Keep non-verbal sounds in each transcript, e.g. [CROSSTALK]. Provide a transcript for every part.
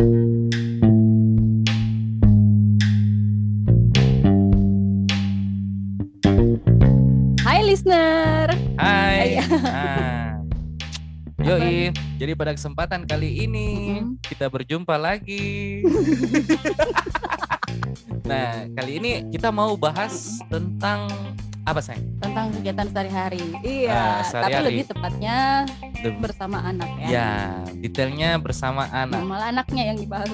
Hai listener. Hai. Hai. Nah. Yoi, jadi pada kesempatan kali ini Mm-mm. kita berjumpa lagi. [LAUGHS] nah, kali ini kita mau bahas tentang apa sayang? Tentang kegiatan sehari-hari. Ah, Iya, tapi lebih tepatnya Lebih- bersama anak ya. Ya, detailnya bersama Nah, anak. malah anaknya yang dibahas.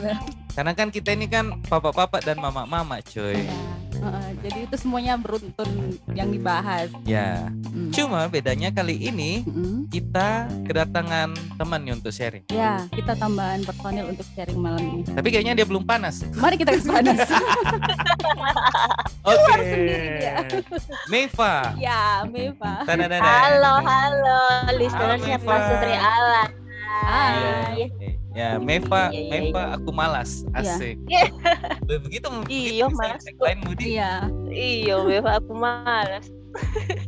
Karena kan kita ini kan papa-papa dan mama-mama, cuy. Ya. Heeh, jadi itu semuanya beruntun yang dibahas. Ya, Mm. cuma bedanya kali ini Mm-mm. kita kedatangan teman nih untuk sharing. Ya, kita tambahan personil untuk sharing malam ini. Tapi kayaknya dia belum panas. Mari kita ke panas. [LAUGHS] Oke. sendiri dia. Meva. ya, Meva. Halo, halo, listenersnya. Pak Sutri Alan. Hai. Ya, Meva, Iya, iya, Meva aku malas. Iya. Asik. Iya. Begitu Iya, malas misalnya tagline Budi. Iya, Iya, Beva aku malas.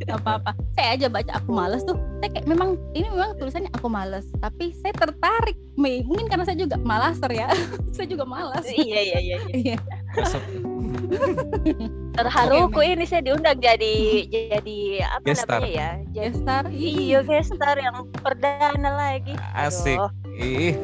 nggak apa-apa. Saya aja baca aku males tuh. Saya kayak memang ini memang tulisannya aku males, tapi saya tertarik, Mei. Mungkin karena saya juga malaser ya. [LAUGHS] saya juga malas. Iya, iya, iya. iya. Iya. Masuk Terharu Oke, ini saya diundang jadi jadi apa Guest star. namanya ya? Jadi Gestar. Iya, gestar yang perdana lagi. asik. Aduh, Ih,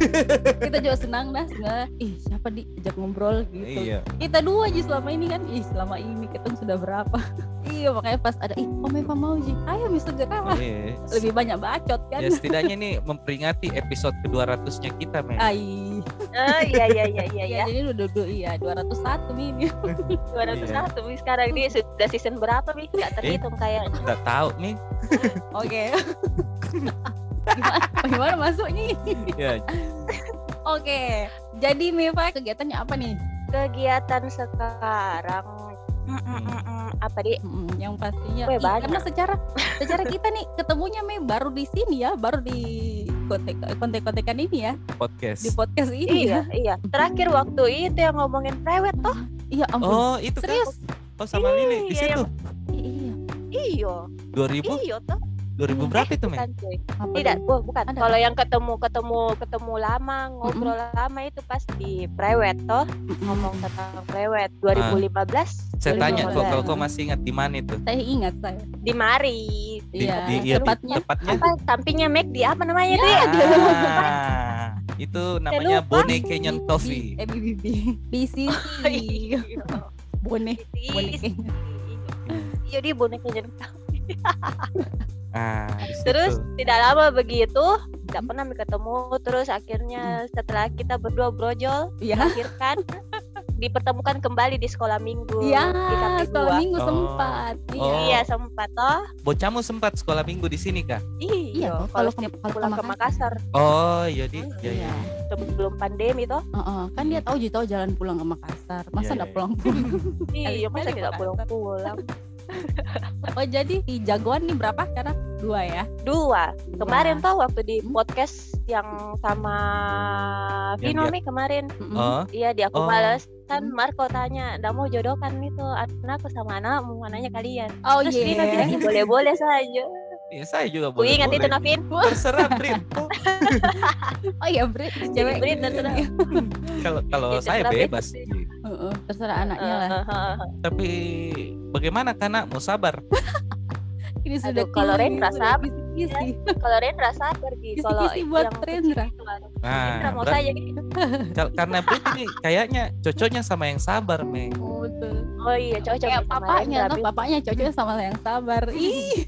[LAUGHS] kita juga senang dah sebenarnya ih siapa diajak ngobrol gitu iya. kita dua aja selama ini kan ih selama ini ketemu sudah berapa [LAUGHS] iya makanya pas ada ih om Eva mau Ji ayo segera lah Iya. lebih banyak bacot kan Ya setidaknya nih memperingati episode ke-200-nya kita, Men. Ai. oh, iya, iya, iya, iya, ya ya. jadi udah dua iya 201 mi ini [LAUGHS] 201 Mi sekarang ini sudah season berapa Mi? Gak terhitung kayaknya. Enggak tahu nih. oke gimana? [LAUGHS] Gimana masuknya? Ya, oke jadi Meva kegiatannya apa nih? Kegiatan sekarang. Mm, mm, mm, mm, apa di Mm, yang pastinya. Weh, Ih, banyak. karena secara [LAUGHS] secara kita nih ketemunya Mei baru di sini ya baru di kontek kontek-kontekan ini ya. Podcast. di podcast ini Iya, ya. iya. Terakhir waktu itu yang ngomongin prewed toh. iya ampun. Oh, itu kan. serius? Oh, sama Lili di Iya, situ. iya. Iyo, 2000 iyo toh. 2000 berapa itu, Men? Tidak, bu- bukan. Ada Kalau yang ketemu ketemu ketemu lama, ngobrol lama itu pas di prewed toh, ngomong tentang prewed 2015 Saya tanya kok 2015. kalau kau masih ingat di mana itu? saya ingat saya di Mari. Di, Iya, di, iya, di- tepatnya. tepatnya. Apa sampingnya Mac di apa namanya Ya, tuh ya? Ah, [LAUGHS] itu namanya lupa. Bone Canyon Coffee. eh BBB BCC boneh Iya dia bonekanya [LAUGHS] Ah, situ. Terus tidak lama begitu, tidak pernah ketemu. Terus akhirnya setelah kita berdua brojol, ya akhirkan dipertemukan kembali di sekolah minggu ya di sekolah 2. minggu Oh. sempat iya Oh. Iya sempat toh. bocahmu sempat sekolah minggu di sini kah? iya Iya, kalau setiap kalau pulang ke Makassar Oh, iya di. Ya, iya ya. sebelum pandemi toh. Heeh, kan dia tahu jadi tahu jalan pulang ke Makassar masa Iya, enggak iya. pulang-pulang Iya, masa tidak Makassar. pulang-pulang. [LAUGHS] oh jadi di jagoan nih berapa sekarang dua ya Dua. Kemarin Dua. toh waktu di Hmm. podcast yang sama Vino nih kemarin. Oh, Iya, di aku Oh. males kan Hmm. Marco tanya, "Nggak mau jodohkan itu anakku sama anakmu, mananya kalian?" oh Terus iya Vino bilang, "Ih, boleh-boleh saja." iya saya juga boleh. ingat itu. Navin. [LAUGHS] Terserah, Brin. Oh, [LAUGHS] oh iya Brit cewek Brit terserah. Kalau kalau Ya, saya terserah, Brit. Heeh, terserah anaknya lah Tapi bagaimana kan mau sabar? [LAUGHS] ini Aduh, sudah kalau keluar, Rendra sabar. kisi-kisi. Kalau Rendra sabar Gi. Kisi-kisi Kalau buat yang Rendra. aduh, Nah, Rendra mau saya gitu. karena Brit ini kayaknya cocoknya sama yang sabar, Mei. Oh, betul. Oh iya, cocok kayak sama papanya Rendra, papanya cocoknya sama yang sabar ih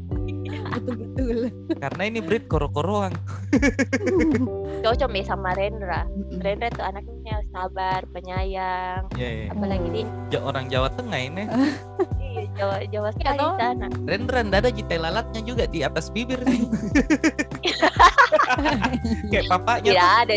[LAUGHS] betul betul Karena ini Brit koro-koroan. [LAUGHS] Cocok nih sama Rendra. Rendra tuh anaknya sabar, penyayang. Ya, ya. Apalagi di Ja- orang Jawa Tengah ini. [LAUGHS] iya, Jawa Jawa Iya, sekali toh. sana. Rendra ndak ada jitai lalatnya juga di atas bibir nih. [LAUGHS] Kayak papanya. Tidak tuh. ada.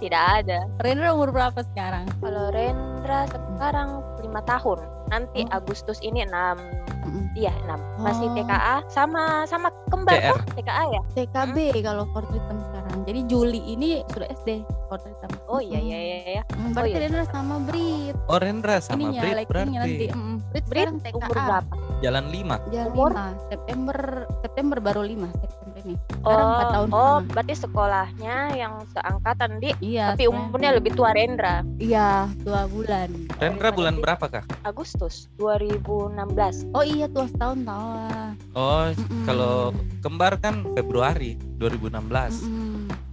Tidak ada. Rendra umur berapa sekarang Kalau Rendra sekarang lima tahun. Nanti Oh. Agustus ini enam. Mm-mm. Iya enam. Masih Oh. TKA sama sama kembar toh TKA ya. TKB kalau Fort Rhythm sekarang jadi Juli ini sudah SD Fort Rhythm Oh iya iya iya. iya. Mm, berarti iya. Rendra sama Brit Oh Rendra sama ininya Brit leggingnya berarti nanti mm, Brit Brit sekarang TKA umur berapa? jalan lima. Jalan Umur? lima. September September baru 5 September nih. Sekarang empat Oh, tahun oh, setengah. berarti sekolahnya yang seangkatan di, Iya. tapi umurnya lebih tua Rendra. Iya, dua bulan. Rendra bulan berapa kak? Agustus 2016. Oh iya, tua setahun tahu. Oh Mm-mm. kalau kembar kan Februari 2016. Mm-mm.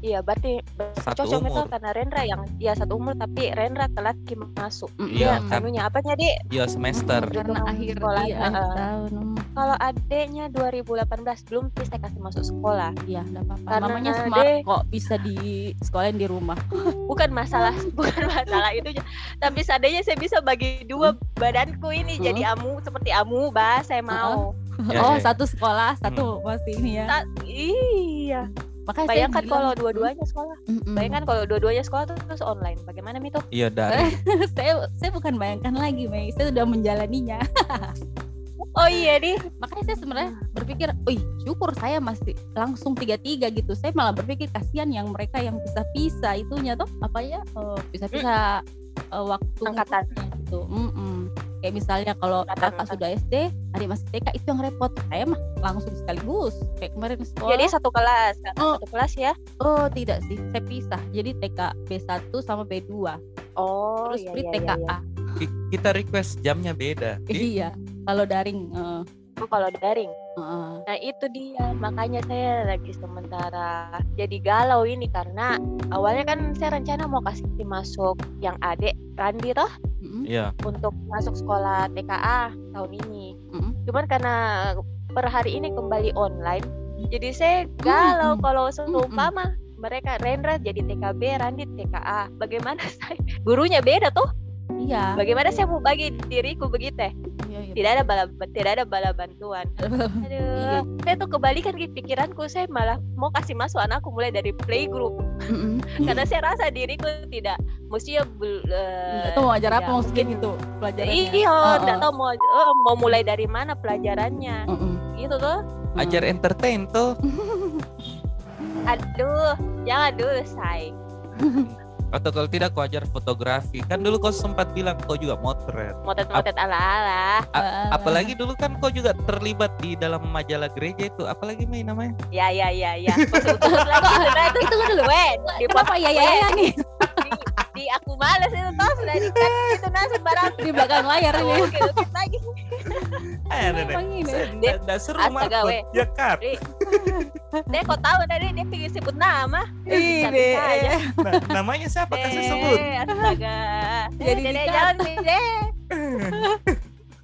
Iya, berarti Satu cocok itu umur. karena Rendra yang ya satu umur tapi Rendra telat ki masuk. Iya, Dia kan. anunya apanya, Dik? Iya semester. Karena akhir sekolah, iya, akhir tahun. mm. Kalau adeknya 2018 belum saya kasih masuk sekolah. Iya, enggak apa-apa. Karena Mamanya Ade- smart kok bisa di sekolahin di rumah. [LAUGHS] Bukan masalah [LAUGHS] bukan masalah itu tapi seandainya saya bisa bagi dua badanku ini Hmm. jadi amu seperti amu, bah saya mau. [LAUGHS] Ya, oh, ya. satu sekolah, satu masih ini ya. Ta- iya. Makanya saya Bayangkan kalau dua-duanya sekolah. Mm-mm. Bayangkan kalau dua-duanya sekolah tuh terus online. Bagaimana Mito? Iya [LAUGHS] dari. saya saya bukan bayangkan lagi, Mei. Saya sudah menjalaninya. [LAUGHS] Oh iya nih. Makanya saya sebenarnya berpikir, "Wih, syukur saya masih langsung tiga-tiga gitu." Saya malah berpikir kasihan yang mereka yang pisah-pisah itunya tuh apa ya? eh, pisah-pisah eh, waktu Angkatan. gitu. Mm-mm. Kayak misalnya kalau kakak sudah SD, adik masih TK itu yang repot. Saya mah langsung sekaligus. Kayak kemarin sekolah. Jadi satu kelas, kan? Oh. satu kelas ya. Oh tidak sih, saya pisah. Jadi TK B1 sama B2. Oh Terus iya, iya, TKA. iya, iya. Ki- Kita request jamnya beda. Iya. Kalau daring, eh, Oh, kalau daring. Eh, Nah itu dia makanya saya lagi sementara jadi galau ini karena awalnya kan saya rencana mau kasih masuk yang adik Randi toh mm-mm, Iya. untuk masuk sekolah TKA tahun ini. mm-mm. Cuman karena per hari ini kembali online, jadi saya galau Mm-mm. kalau seumpama mereka Rendra jadi TKB, Randi TKA. Bagaimana [LAUGHS] saya? Gurunya beda tuh. Iya. Bagaimana saya mau bagi diriku begitu? Iya. Tidak ada bala tidak ada bala bantuan. [LAUGHS] Aduh, saya tuh kebalikan di pikiranku. Saya malah mau kasih masuk anakku mulai dari playgroup karena saya rasa diriku tidak mestinya bel- eh, Nggak tahu mau ajar apa maksudnya mungkin- gitu pelajarannya. Iya, Oh, tidak oh. tahu mau eh, mau mulai dari mana pelajarannya. Mm-mm. Gitu tuh. Ajar entertain tuh. [LAUGHS] Aduh, jangan dulu, say. [LAUGHS] Atau kalau tidak kau ajar fotografi. Kan dulu kau sempat bilang kau juga motret. Motet-motet ala-ala. Ah, Apalagi dulu kan kau juga terlibat di dalam majalah gereja itu. Apalagi main namanya? Ya, ya, ya, ya. [LAUGHS] Lagi sudah itu. Tunggu dulu. Weh, di, Kenapa ya ya ya nih [LAUGHS] di, aku males itu toh sudah di itu nah sembarang. di belakang layar ini? Oke, oke lagi. Eh, ini. Tidak seru weh. Ya kan. Dek, Dek, kau tahu tadi dia pengen sebut nama. Ini. Aja. Nah, namanya siapa kasih Dek, sebut? Astaga. Jadi dikat. jangan nih, Dek.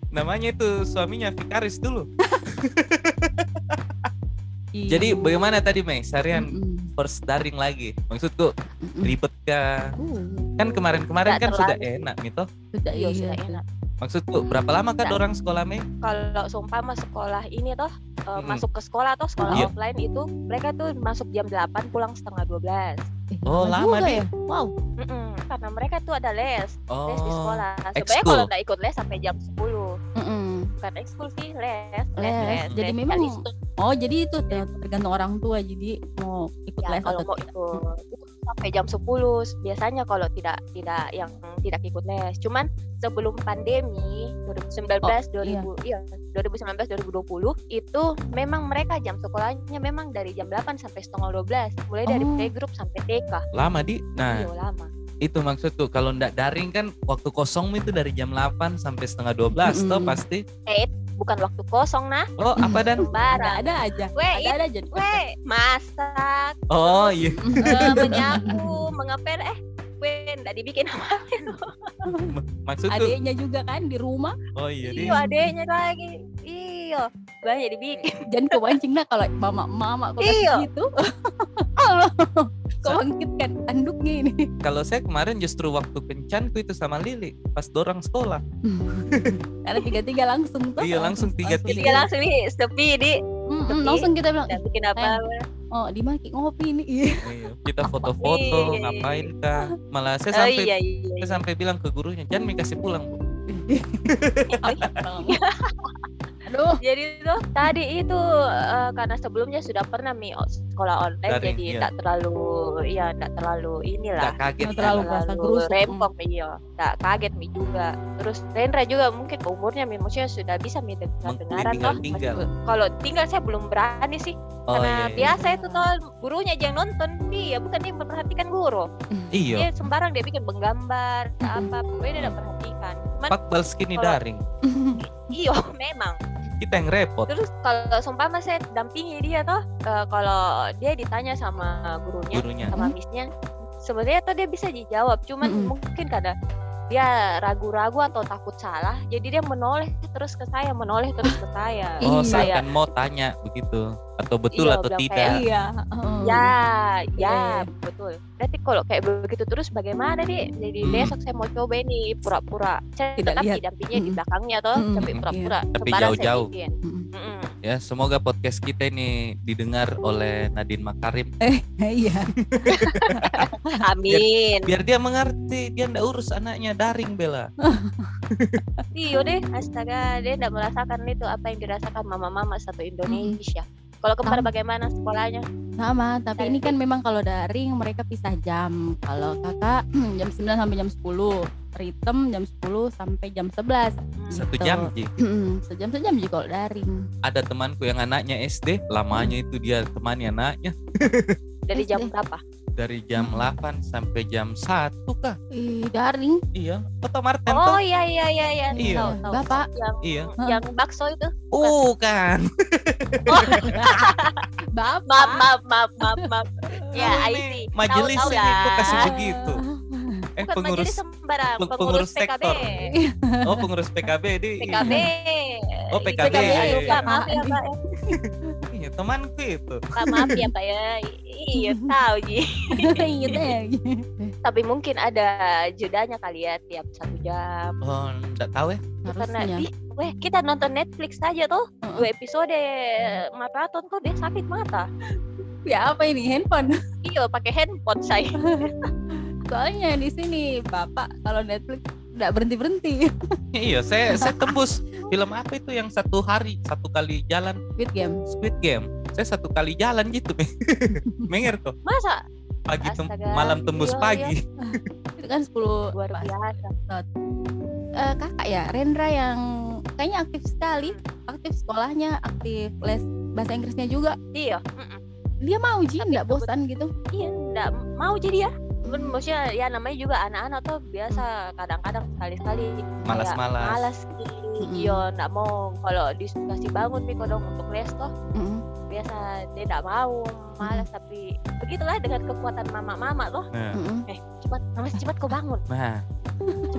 Namanya itu suaminya Vikaris dulu. Jadi bagaimana tadi Mei? Seharian Mm-mm. First daring lagi. Maksudku ribet? Uh, Kan kemarin-kemarin kan sudah enak gitu. sudah Iya, iya. sudah enak. Maksudku berapa lama kan orang sekolah Mei? Kalau seumpama sekolah ini toh Mm-mm. masuk ke sekolah atau sekolah Iya. offline itu mereka tuh masuk jam 8 pulang setengah 12. Eh, Oh, lama, juga Di. ya. Wow. Mm-mm, karena mereka tuh ada les, Oh. les di sekolah. Sebenarnya kalau nggak ikut les sampai jam 10. Mm-mm. Bukan ekskul sih, les. Les. Jadi memang Kali itu. Oh jadi itu ter- tergantung orang tua. Jadi mau ikut ya les kalau atau mau tidak. ikut itu sampai jam 10 biasanya kalau tidak tidak yang tidak ikut les cuman sebelum pandemi 2019 Oh, iya. 2000 iya 2019 2020 itu memang mereka jam sekolahnya memang dari jam 8 sampai setengah 12 mulai dari Oh. playgroup sampai TK Lama di. Nah, iya lama itu maksudku kalau ndak daring kan waktu kosong itu dari jam 8 sampai setengah 12 toh Mm-mm. pasti. bukan waktu kosong nah Oh, apa dan? Barang ada aja. Weh, Ada ada aja. Weh, masak, Oh, iya. eh, [LAUGHS] menyapu, mengepel, eh, weh, nggak dibikin apa [LAUGHS] Maksudku Adiknya juga kan di rumah. Oh iya di. Iya, adeknya lagi. Iya, banyak dibikin. Jangan kepancing dah kalau mama mama kok Iya. gitu. [LAUGHS] Allah. Kau bangkitkan anduknya ini. Kalau saya kemarin justru waktu kencanku itu sama Lili pas dorang sekolah. [LAUGHS] Karena tiga-tiga langsung tuh. Iya, langsung tiga-tiga. Dia langsung nih sepi di Tapi- langsung kita bilang, bikin apa. Oh di maki ngopi nih. Iya. Iya, kita foto-foto, Iya. ngapain kah? Malah saya Oh sampai iya iya. saya sampai bilang ke gurunya, jangan Mi kasih pulang, Bu. [LAUGHS] Iya, Aduh. Jadi tuh tadi itu eh, karena sebelumnya sudah pernah mi sekolah online Daring, jadi iya. tidak terlalu ya tidak terlalu inilah. Nggak kaget kan? terlalu gerusuk. rempong iya tak kaget mi juga terus Rendra juga mungkin umurnya mi maksudnya sudah bisa mi dengar dengaran toh kalau tinggal saya belum berani sih Oh, karena iya, iya. biasa itu toh gurunya aja yang nonton dia bukan dia memperhatikan guru Iya. dia sembarang dia bikin Mm-mm. apa pokoknya dia tidak perhatikan Pak bal skinny Kalau- daring. [LAUGHS] iyo memang Kita yang repot. terus kalau seumpama saya dampingi dia toh eh, kalau dia ditanya sama gurunya Gurunya. sama Hmm. missnya sebenarnya tuh dia bisa dijawab cuman Mm-mm. mungkin karena dia ragu-ragu atau takut salah jadi dia menoleh terus ke saya menoleh terus ke saya [LAUGHS] Oh, Iya. seakan mau tanya begitu atau betul Iya, atau tidak. kayak, Iya. [LAUGHS] heeh. ya Iya, ya iya. betul berarti kalau kayak begitu terus bagaimana deh jadi Hmm. besok saya mau coba ini pura-pura saya Tidak tetap lihat. didampingnya di belakangnya toh Mm-mm, tapi iya. pura-pura Tapi sembarang saya jauh-jauh. Ya, semoga podcast kita ini didengar oleh Nadine Makarim. [LAUGHS] Iya. [LAUGHS] amin Biar dia mengerti, dia ndak urus anaknya daring Bella. [LAUGHS] Iya deh, astaga, dia tidak merasakan itu apa yang dirasakan mama-mama satu Indonesia. Kalau kembar Sama. bagaimana sekolahnya? Sama, tapi ini kan memang kalau daring mereka pisah jam. Kalau kakak [CLEARS THROAT] jam 9 sampai jam 10, Ritem jam 10 sampai jam 11. Hmm. Satu Gitu. jam Ji. Sejam sejam juga kalau daring. Ada temanku yang anaknya SD, lamanya itu dia temani anaknya [LAUGHS] Dari jam berapa? dari jam Hmm. 8 sampai jam 1 kah? Ih, daring. Iya, Oto Martin Oh tuh. iya iya iya iya. Iya. Tahu, tahu. Bapak. Yang Iya. yang bakso itu. [LAUGHS] Oh, kan. [LAUGHS] Bapak. Maaf maaf maaf maaf maaf. Ya, I see. majelis Tahu, tahu ini kok lah. kasih begitu. Eh, Bukan pengurus majelis sembarang, peng- pengurus, pengurus PKB. sektor. Oh, pengurus PKB di. PKB. Oh, PKB. Iya, Pak, maaf ya, Pak. [LAUGHS] Iya, temanku itu. Pak, maaf ya, Pak ya. Iya, tahu, Ji. [LAUGHS] Iya. Tapi mungkin ada jedanya kali ya tiap satu jam. Oh, enggak tahu ya. karena weh kita nonton Netflix saja tuh dua episode maraton tuh dia sakit mata Ya apa ini handphone? iya pakai handphone saya [LAUGHS] Soalnya di sini Bapak kalau Netflix nggak berhenti berhenti. [LAUGHS] Iya, saya saya tembus film apa itu yang satu hari satu kali jalan? Squid Game. Squid Game. Saya satu kali jalan gitu, Menger [LAUGHS] tuh. masa? Pagi tem- Astaga, malam tembus iya, pagi. [LAUGHS] Itu kan 10 luar biasa Eh, kakak ya Rendra yang kayaknya aktif sekali aktif sekolahnya aktif les bahasa Inggrisnya juga. Iya. Dia mau Ji nggak? bosan gitu? Iya nggak mau jadi ya Cuman maksudnya ya namanya juga anak-anak tuh biasa kadang-kadang sekali-sekali Malas-malas. malas gitu Mm-mm. iya nggak mau kalau dikasih bangun nih kodong untuk les tuh Mm-mm. biasa dia nggak mau malas tapi begitulah dengan kekuatan mama-mama tuh Nah, Mm-mm. eh cepat mama cepat kau bangun nah,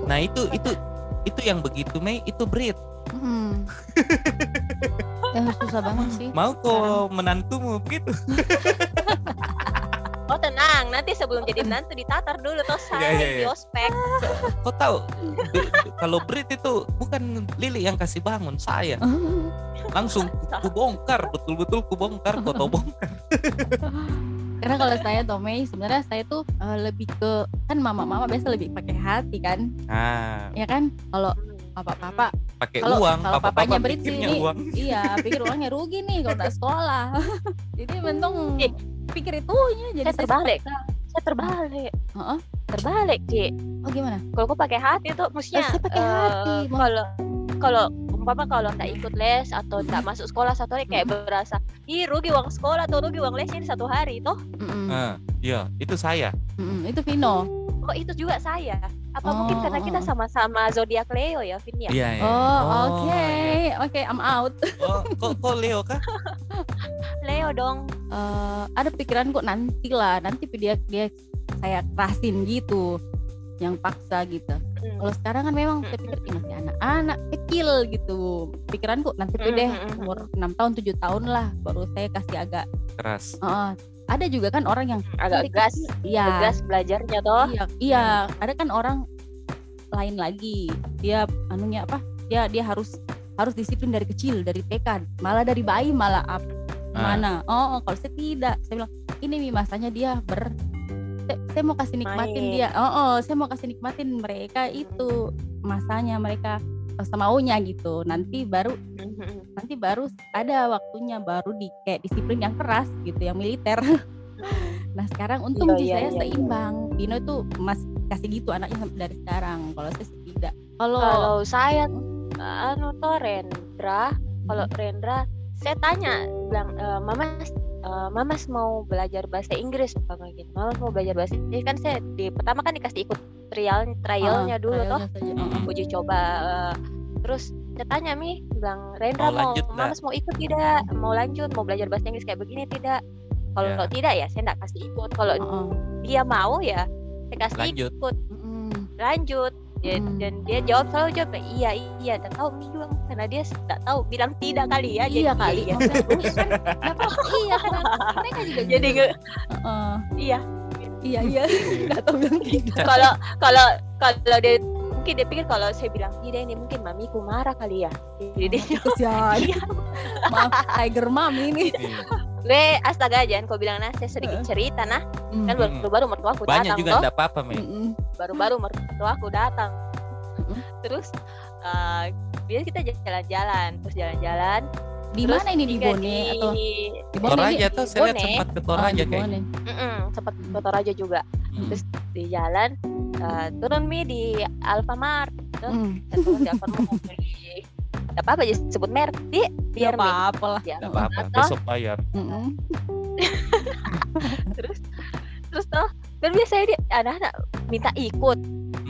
nah itu itu itu yang begitu Mei itu Brit. Mm-mm. ya [LAUGHS] susah banget sih Mau kok menantumu begitu? [LAUGHS] Oh tenang, nanti sebelum jadi menantu ditatar dulu tuh saya Iya, iya, di iya. ospek. Kau [LAUGHS] tahu? Kalau Brit itu bukan Lili yang kasih bangun saya. [LAUGHS] Langsung ku bongkar betul-betul ku bongkar kau [LAUGHS] bongkar karena kalau saya Tomei sebenarnya saya tuh eh, lebih ke kan mama-mama biasa lebih pakai hati kan? Nah. Ya kan? Kalau papa-papa pakai Kalau- uang kalau papa papanya papa sini, uang. iya pikir uangnya rugi nih kalau nggak sekolah. Jadi Eh, pikir itunya jadi Saya terbalik. Saya terbalik. Heeh. Terbalik, Ci. oh gimana Kalau aku pakai hati tuh maksudnya saya pakai eh, hati, Mau- Kalau kalau umpama kalau nggak ikut les atau nggak masuk sekolah satu hari kayak berasa ih rugi uang sekolah atau rugi uang lesnya ini satu hari toh Mm-mm. nah, iya itu saya Mm-mm. itu Vino oh itu juga saya apa mungkin Oh, karena oh, kita oh. sama-sama zodiak Leo ya Vin ya iya iya oh oke iya. oke I'm out oh kok kok Leo kah Leo dong Eh, ada pikiran kok nanti lah nanti dia dia saya kerasin gitu yang paksa gitu. Hmm. kalau sekarang kan memang saya pikir "Ih, masih anak-anak kecil gitu. Pikiranku nanti tuh deh Mm, mm, mm, umur 6 tahun 7 tahun lah baru saya kasih agak keras. Eh, ada juga kan orang yang agak gas. kecil- iya. Gas belajarnya toh. Iya iya. Ada kan orang lain lagi. Dia anunya apa? Dia dia harus harus disiplin dari kecil dari TK malah dari bayi malah up Ah. mana oh, oh, kalau saya tidak saya bilang ini nih masanya dia ber saya, saya mau kasih nikmatin Main. dia oh, oh saya mau kasih nikmatin mereka itu masanya mereka semaunya gitu nanti baru Mhm. nanti baru ada waktunya baru di kayak disiplin yang keras gitu yang militer [LAUGHS] nah sekarang untung Iya, sih iya, saya iya, iya. seimbang Pino itu masih kasih gitu anaknya dari sekarang kalau saya tidak kalau Kalau saya anu toh Rendra, kalau Hmm. Rendra saya tanya bilang e, Mamas e, Mamas mau belajar bahasa Inggris apa gitu. Mamas mau belajar bahasa Inggris kan saya di pertama kan dikasih ikut trial trialnya Ah, dulu toh. Mm-mm. uji coba eh, terus saya tanya mi bilang Rendra Mau mau, lanjut? Mamas mau ikut tidak mau lanjut mau belajar bahasa Inggris kayak begini tidak kalau Ya. tidak ya saya nggak kasih ikut kalau Heeh. dia mau ya saya kasih Lanjut. ikut lanjut Ya, Hmm. dan dia jawab selalu jawab iya iya dan tahu mi bilang karena dia tidak tahu bilang tidak kali ya iya jadi kali. [LAUGHS] iya, kan, kenapa- iya kan mereka juga jadi gitu. Heeh. iya. Iya iya. [LAUGHS] Nggak tahu bilang tidak. [LAUGHS] Kalau kalau kalau dia mungkin dia pikir kalau saya bilang tidak ini mungkin mamiku marah kali ya. Jadi dia kesian Iya. maaf tiger mom ini. Iya. Gue astaga jangan kau bilang nah saya sedikit cerita nah kan Mm. baru-baru mertuaku Banyak datang juga enggak apa-apa, Mei. Mm-mm. baru-baru mertuaku datang Mm-mm. terus eh biasa kita jalan-jalan terus jalan-jalan di terus mana ini di Bone di- atau di Bone Toraja tuh saya lihat Bone. sempat ke Oh, Toraja kayak. Mm-mm, sempat ke Toraja juga Hmm. terus di jalan eh, turun mi di Alfamart Mm. Saya turun di Alfamart Gak apa-apa aja sebut merek di biar Nggak mi apa-apa lah ya Nggak apa-apa, toh. besok bayar. Mm-mm. [LAUGHS] terus terus toh kan biasanya dia anak-anak minta ikut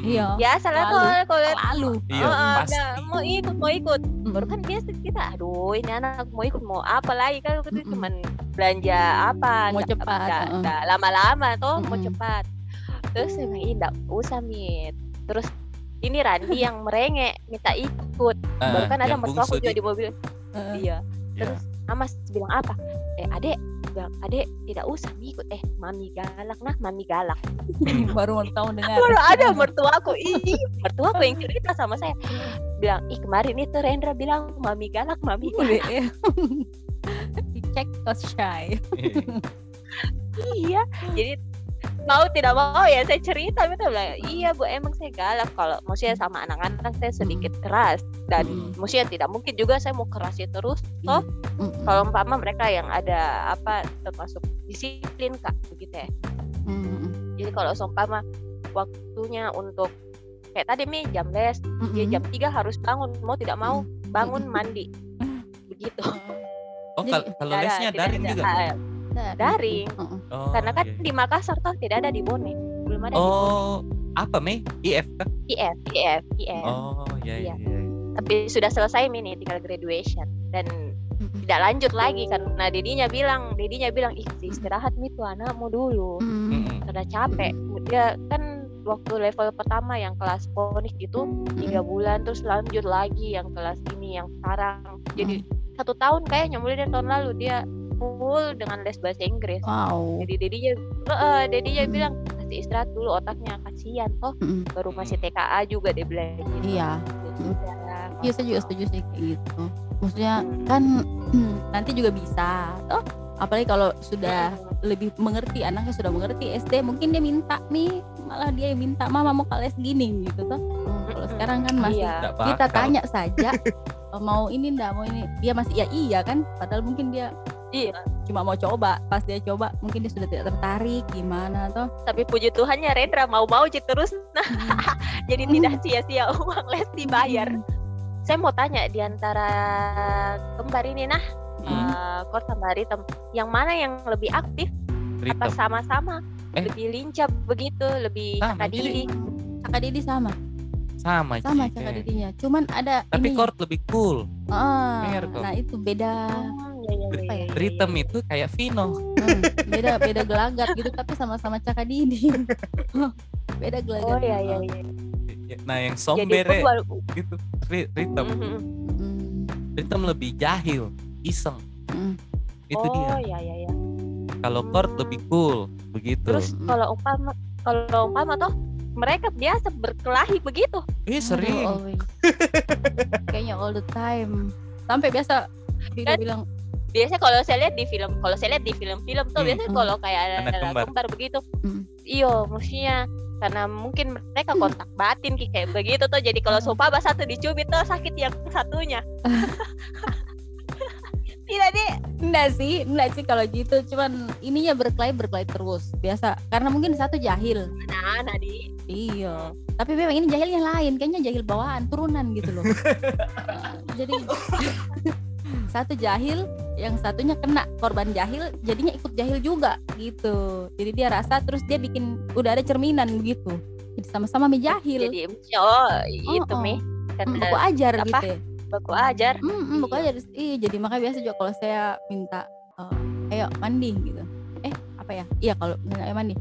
iya biasa lah Lalu. kalau kalau lalu Iya, Ah, pasti. nah, mau ikut mau ikut Mm. baru kan biasa kita aduh ini anak mau ikut mau apa lagi kan itu Mm-mm. cuman belanja apa Mau cepat, nggak- uh-uh. nggak lama-lama toh mau cepat terus saya bilang "Ih, nggak usah mit terus ini Randi yang merengek minta ikut. Ah, baru kan ada mertuaku bungsu juga di- mobil. Heeh. iya. Ya. terus Amas bilang apa? Eh adek bilang adek tidak usah ikut. Eh mami galak nah mami galak. [LAUGHS] Baru mau tahu dengar. Baru ada mertuaku ih mertuaku yang cerita sama saya. Bilang ih kemarin itu Rendra bilang mami galak mami Udah, galak. Ya. [LAUGHS] dicek cause shy. Iya. Jadi mau tidak mau ya saya cerita gitu bilang iya bu emang saya galak kalau maksudnya sama anak-anak saya sedikit keras dan Hmm. maksudnya tidak mungkin juga saya mau kerasnya terus toh Mm-mm. kalau umpama mereka yang ada apa termasuk disiplin kak begitu ya Mm-mm. jadi kalau seumpama waktunya untuk kayak tadi mi jam les dia Mm-mm. jam 3 harus bangun mau tidak mau bangun mandi begitu Oh, kalau ada- lesnya daring ada- juga. Ah, daring. Mm-mm. Oh, karena kan iya. di Makassar toh tidak ada di Bone belum ada di Bone Oh, apa Mei? IF kah? IF IF IF Oh, iya iya. Iya. iya. tapi sudah selesai mi nih tinggal graduation dan tidak lanjut lagi karena dedinya bilang dedinya bilang ih istirahat mi tuh anakmu dulu. Mm-mm. karena capek dia kan waktu level pertama yang kelas ponik itu tiga bulan terus lanjut lagi yang kelas ini yang sekarang jadi satu tahun kayaknya mulai dari tahun lalu dia full dengan les bahasa Inggris. Wow. Jadi dedinya dedinya bilang kasih istirahat dulu otaknya kasihan toh. Mm-mm. baru masih TKA juga dia bilang gitu. iya. Udah, iya saya juga setuju sih kayak gitu. Maksudnya kan [CLEARS THROAT] nanti juga bisa toh. Apalagi kalau sudah lebih mengerti anaknya sudah mengerti SD mungkin dia minta nih malah dia yang minta mama mau kelas gini gitu toh. Hmm, kalau sekarang kan masih Iya. Kita tanya saja [LAUGHS] "Oh, mau ini ndak mau ini? Dia masih ya iya kan padahal mungkin dia Iya. cuma mau coba pas dia coba mungkin dia sudah tidak tertarik gimana toh tapi puji Tuhannya Rendra mau-mau aja terus nah [LAUGHS] [LAUGHS] jadi Hmm. tidak sia-sia [LAUGHS] uang les dibayar saya mau tanya di antara kembar ini nah Hmm. eh, Kor sama Ritem yang mana yang lebih aktif apa Ritem. sama-sama Eh. lebih lincah begitu lebih Sama, diri kakak Didi sama Sama, sama Ci, kakak kayak. Didinya cuman ada Tapi ini chord lebih cool. ah, kok. nah itu beda Hmm, ya, ya, Apa ya, ya? ya, ya, Rhythm ya. itu kayak Vino. Hmm, beda beda gelagat gitu tapi sama-sama cakak Didi [LAUGHS] beda gelagat oh ya ya ya Nah, yang jadi somber pun wal- gitu. Ri- Rhythm. Mhm. Hmm, Rhythm lebih jahil, iseng. hmm. Itu oh dia. ya ya ya Kalau chord lebih cool, begitu. terus kalau umpama kalau umpama toh mereka biasa berkelahi begitu Ih, Aduh, sering. kayaknya all the time sampai biasa dia bilang biasanya kalau saya lihat di film kalau saya lihat di film-film tuh Hmm. biasanya kalau kayak ada Anak anak kembar. kembar begitu Hmm. iyo maksudnya karena mungkin mereka kontak batin kayak begitu tuh jadi kalau Hmm. sumpah satu dicubit tuh sakit yang satunya [LAUGHS] tidak deh Enggak sih, enggak sih kalau gitu. Cuman ininya berkelahi berkelahi terus. Biasa. Karena mungkin satu jahil. nah nah di Iya. Tapi memang ini jahilnya lain. Kayaknya jahil bawaan, turunan gitu loh. [LAUGHS] Jadi [LAUGHS] satu jahil, yang satunya kena korban jahil, jadinya ikut jahil juga gitu. Jadi dia rasa terus dia bikin udah ada cerminan begitu. Jadi sama-sama mi jahil. jadi oh itu oh. mi baku ajar apa? gitu. ya. baku ajar Hmm, hmm, baku Iya. ajar. Iya, jadi makanya biasa juga kalau saya minta eh, ayo mandi gitu. Eh, apa ya? Iya kalau minta ayo mandi.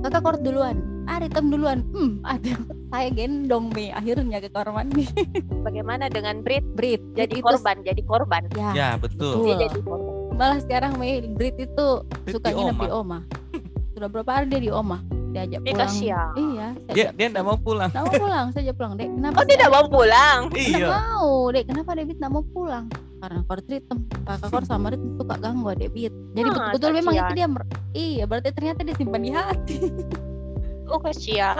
Kakak kor duluan. Ah, Ritem duluan. Hmm, ada. Saya gendong mi akhirnya ke kamar mandi. [LAUGHS] bagaimana dengan Brit Brit, jadi Brit itu- korban jadi korban Ya, Ya betul. dia Betul. jadi korban malah sekarang Mi Brit itu Brit suka di nginep di Oma. Oma. [LAUGHS] Sudah berapa hari dia di Oma? Diajak pulang. kasihan. Iya, saya Dia dia enggak mau pulang. Nggak mau pulang, saya ajak pulang, Dek. Kenapa? oh tidak Dek? mau pulang Iya. mau, Dek. Kenapa Debit nggak mau pulang? Karena kor Tritem, kakak kor sama Rit suka ganggu Debit. Jadi Ah, betul-betul memang itu dia mer- iya, berarti ternyata dia simpan di hati. oh kasihan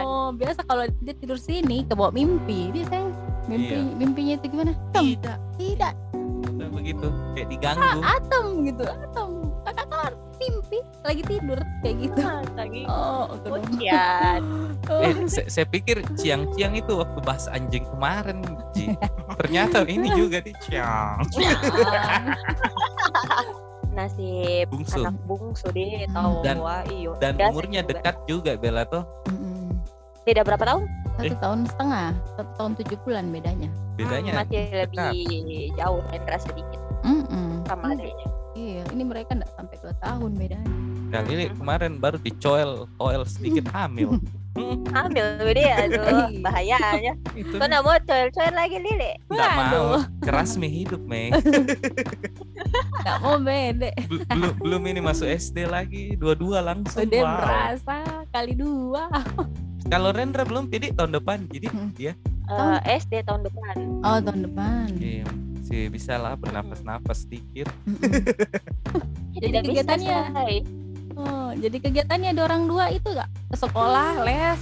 Oh, oh, biasa kalau dia tidur sini kebawa mimpi. Dia sayang mimpi Iya. mimpinya itu gimana? Atom. Tidak. Tidak, Udah begitu. Kayak diganggu. atom gitu. Atom. Kakak kor mimpi lagi tidur kayak gitu. Ah, lagi Oh, oke dong. kasihan Oh. Eh, saya, saya pikir ciang-ciang itu waktu bahas anjing kemarin, Ci. Ternyata ini juga di ciang. [LAUGHS] nasib Bungsu. anak bungsu deh Hmm. tahu Dan- wah iyo Dan umurnya juga. dekat juga Bella tuh. Beda berapa tahun Satu Eh. tahun setengah, satu tahun tujuh bulan bedanya. Bedanya Hmm, masih dekat. lebih jauh Hendra sedikit Mm-mm. sama Hmm, adanya Iya, ini mereka enggak sampai dua tahun bedanya. Kali ini kemarin baru dicoel oil sedikit hamil. [LAUGHS] Hamil dia aduh Iya. bahayanya itu kau nak mau coel-coel lagi Lili nggak mau keras mi hidup me Enggak [LAUGHS] mau bede. Bel- belum belum ini masuk SD lagi dua-dua langsung Udah wow. merasa kali dua. kalau Rendra belum jadi tahun depan jadi Hmm. dia Eh, SD tahun depan Oh, tahun depan. iya, sih bisa lah bernapas-napas sedikit. [LAUGHS] Jadi kegiatannya. Oh, jadi kegiatannya ada orang dua itu gak? Ke sekolah, les,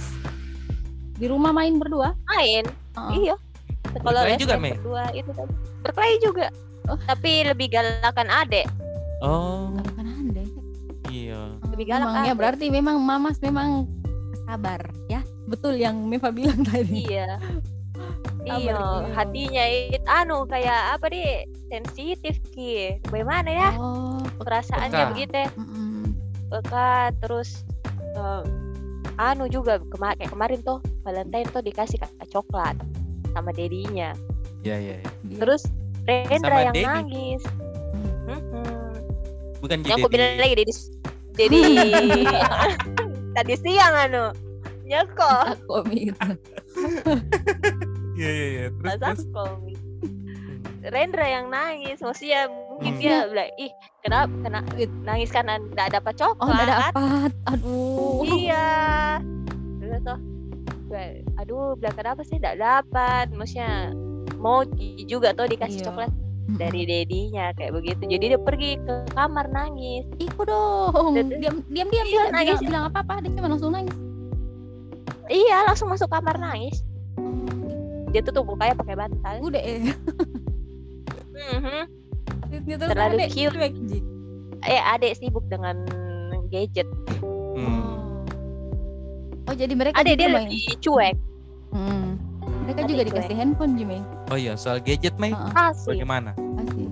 di rumah main berdua? main Oh. iya sekolah Berkelahi les juga, Mei? berdua itu tadi berkelahi juga Oh. tapi lebih galakan adek oh Gak kan anda. iya Lebih galak Memang, ya berarti memang mamas memang sabar ya. Betul yang Meva bilang tadi. iya [LAUGHS] iya hatinya itu anu kayak apa deh sensitif ki. Bagaimana ya? Oh, perasaannya Peka. begitu ya. Mm-mm. peka terus eh, anu juga kema kayak kemarin tuh Valentine tuh dikasih kayak coklat sama dedinya iya iya iya. Dia- terus Rendra Sama yang Dedi. nangis. Hmm. Bukan yang aku bilang lagi jadi [LAUGHS] jadi tadi siang anu. Nyeko aku. [LAUGHS] iya iya iya terus Mas terus Asko. Rendra yang nangis maksudnya mungkin Hmm. dia bilang ih kenapa kena nangis karena nggak dapat coklat Oh, enggak dapat. Aduh. iya terus tuh bilang, aduh bilang kenapa sih nggak dapat maksudnya mau juga tuh dikasih Iya. coklat dari dedinya kayak begitu jadi dia pergi ke kamar nangis Iku dong. Diam diam diam Iya, dia nangis. bilang, bilang apa-apa, dia cuma langsung nangis. iya langsung masuk kamar nangis dia tutup mukanya pakai bantal Udah eh. Mhm. Dia terus Terlalu adek cute. cuek, eh adek sibuk dengan gadget Hmm. Oh, jadi mereka adek juga dia main. lebih cuek Hmm. Mereka Adek juga cuek. dikasih handphone, Jimmy. oh iya soal gadget Mei Heeh, kasih bagaimana kasih.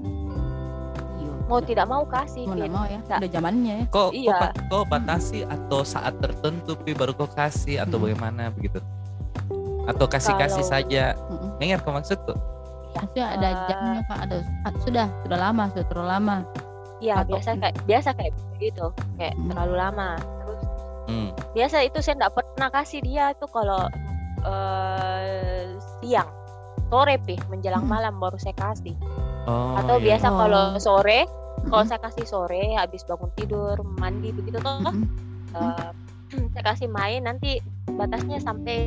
Iya. mau tidak mau kasih Mau mau ya. Nggak. Udah zamannya ya. kok Iya. kok, ba- kok batasi atau saat tertentu pi baru kau kasih atau Hmm. bagaimana begitu atau kasih kasih Kalau- saja Mm-mm. dengar kau maksudku Maksudnya ada Eh. jamnya Kak, ada ah, sudah, sudah lama, sudah terlalu lama. Iya Atau- biasa kayak biasa kayak begitu kayak Hmm. terlalu lama terus hmm. biasa itu saya nggak pernah kasih dia tuh kalau eh, siang sore pi menjelang Hmm. malam baru saya kasih oh atau iya. biasa Oh. kalau sore kalau saya kasih sore habis bangun tidur mandi begitu tuh Mm-mm. eh, [CLEARS THROAT] saya kasih main nanti batasnya sampai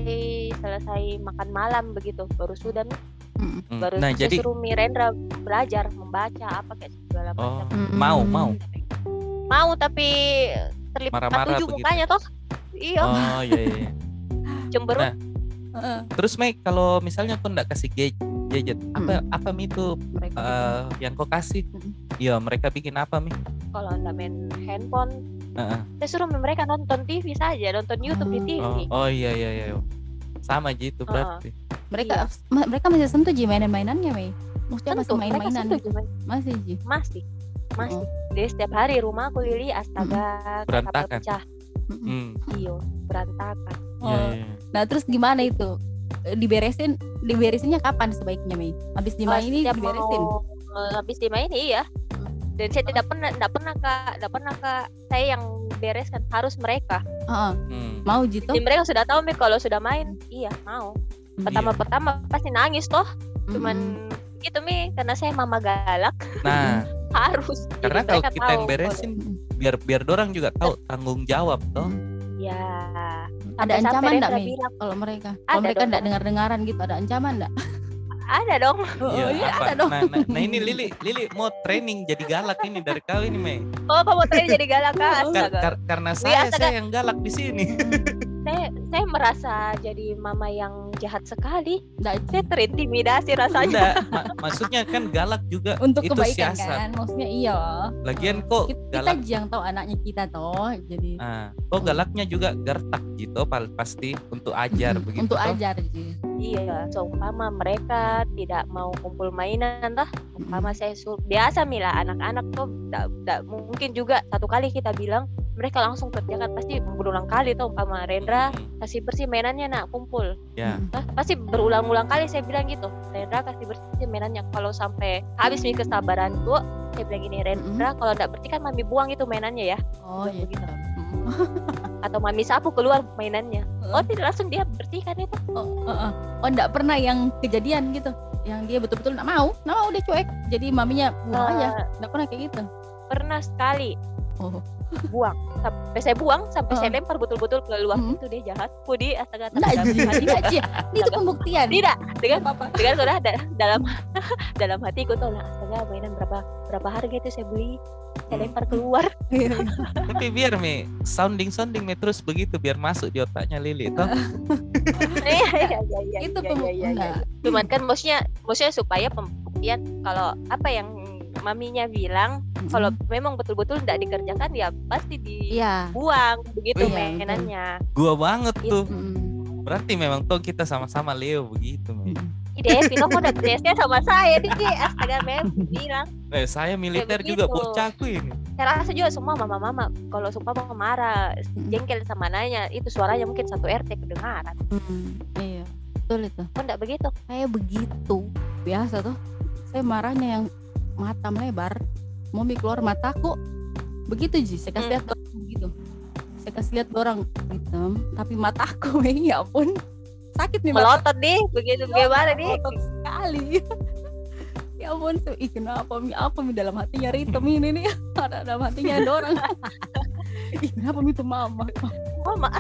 selesai makan malam begitu baru sudah nih Mm. Hmm. baru Nah, jadi suruh Mirendra belajar membaca apa kayak segala oh, macam Mm. mau mau. mau tapi terlipat Marah-marah tujuh begitu. mukanya toh iya Oh iya iya. [LAUGHS] cemberut Nah, Heeh, Terus Mei kalau misalnya kau nggak kasih gadget, gadget apa apa Mi itu mereka eh, yang kau kasih? Mm. Iya mereka bikin apa Mi? kalau anda main handphone Heeh. saya suruh mereka nonton TV saja nonton YouTube di Hmm. TV Oh, oh iya iya iya. Sama gitu berarti. mereka ma- mereka masih sentuh ji mainan-mainannya Mei maksudnya masih main-mainan masih ji masih masih Oh. Jadi setiap hari rumah aku Lili astaga Berantakan. kapal pecah. Hmm. iyo berantakan Iya, Oh. iya. nah terus gimana itu diberesin diberesinnya kapan sebaiknya Mei habis Kalau dimaini setiap diberesin mau eh, habis dimaini iya dan saya tidak pernah tidak pernah kak tidak pernah kak. Saya yang bereskan harus mereka. Heeh, Hmm. mau gitu? Jadi mereka sudah tahu Mi kalau sudah main iya mau. Pertama pertama pasti nangis toh. Cuman gitu mi karena saya mama galak. Nah, [LAUGHS] harus. Jadi karena kalau kita yang tahu. beresin biar biar dorang juga tahu tanggung jawab toh. kalau- ya ada ancaman enggak bilang, kalau mereka? Ada kalau mereka enggak dengar-dengaran gitu ada ancaman enggak [LAUGHS] ada dong oh Iya, iya apa? ada dong Nah, nah, nah ini Lili, Lili mau training jadi galak ini dari kau ini Mei. oh kamu tadi jadi galak kak Kar- kar- karena Iya, saya saya yang galak di sini. [LAUGHS] merasa jadi mama yang jahat sekali enggak Ji. saya terintimidasi rasanya Enggak, ma- maksudnya kan galak juga untuk itu kebaikan siasat. kan maksudnya iya Lagian kok kita, kita galak aja yang tahu anaknya kita toh jadi Ah, oh galaknya juga gertak gitu pasti untuk ajar Mm, begitu. untuk toh. ajar Ji. iya seumpama mereka tidak mau kumpul mainan toh umpama saya suruh biasa mila anak-anak tuh tidak tidak mungkin juga satu kali kita bilang mereka langsung kerjakan pasti berulang kali tuh umpama Rendra Hmm, kasih bersih mainannya nak kumpul. Ya. Mm. Hah? pasti berulang-ulang kali saya bilang gitu. Rendra kasih bersih mainannya. Kalau sampai habis nih kesabaranku saya bilang gini Rendra kalau tidak bersih kan mami buang itu mainannya ya. Oh iya. Begitu. Mm. atau mami sapu keluar mainannya. Oh tidak langsung dia bersihkan itu. Oh, oh, oh. oh enggak pernah yang kejadian gitu. Yang dia betul-betul enggak mau. Enggak mau dia cuek. Jadi maminya buang aja. Eh, enggak pernah kayak gitu. pernah sekali. Oh buang sampai saya buang sampai saya lempar betul-betul ke luar Hmm. itu dia jahat Pudi astaga hati Ji. ini itu pembuktian tidak dengan apa dengan sudah da- dalam [LAUGHS] dalam hatiku tuh lah astaga mainan berapa berapa harga itu saya beli saya Hmm. lempar keluar [LAUGHS] Tapi biar mi sounding sounding mi terus begitu biar masuk di otaknya Lili toh. Iya, [LAUGHS] iya, iya, iya, itu iya, pembuktian iya, iya, iya. cuman kan maksudnya maksudnya supaya pembuktian kalau apa yang maminya bilang kalau memang betul-betul tidak dikerjakan ya pasti iya dibuang begitu Iya, mainannya Gua banget Iya. tuh. Mm. Berarti memang toh kita sama-sama Leo begitu. Mm. ide Vino kok udah tesnya sama saya nih astaga mem bilang Eh, saya militer juga begitu. bocahku ini. saya rasa juga semua mama-mama kalau sumpah mau marah jengkel sama nanya itu suaranya mungkin satu RT kedengaran Mm. iya betul itu kok enggak begitu saya begitu biasa tuh saya marahnya yang mata melebar mau keluar mataku begitu ji. Saya kasih Hmm. lihat orang begitu saya kasih lihat orang hitam tapi mataku [LAUGHS] ya ampun. Sakit nih mata. Melotot nih begitu bagaimana nih? Otot sekali. [LAUGHS] Ya ampun tuh ih kenapa mi? Apa mi dalam hatinya Ritem ini nih? [LAUGHS] Ada dalam hatinya ada orang. Ih kenapa mi itu mama? Mama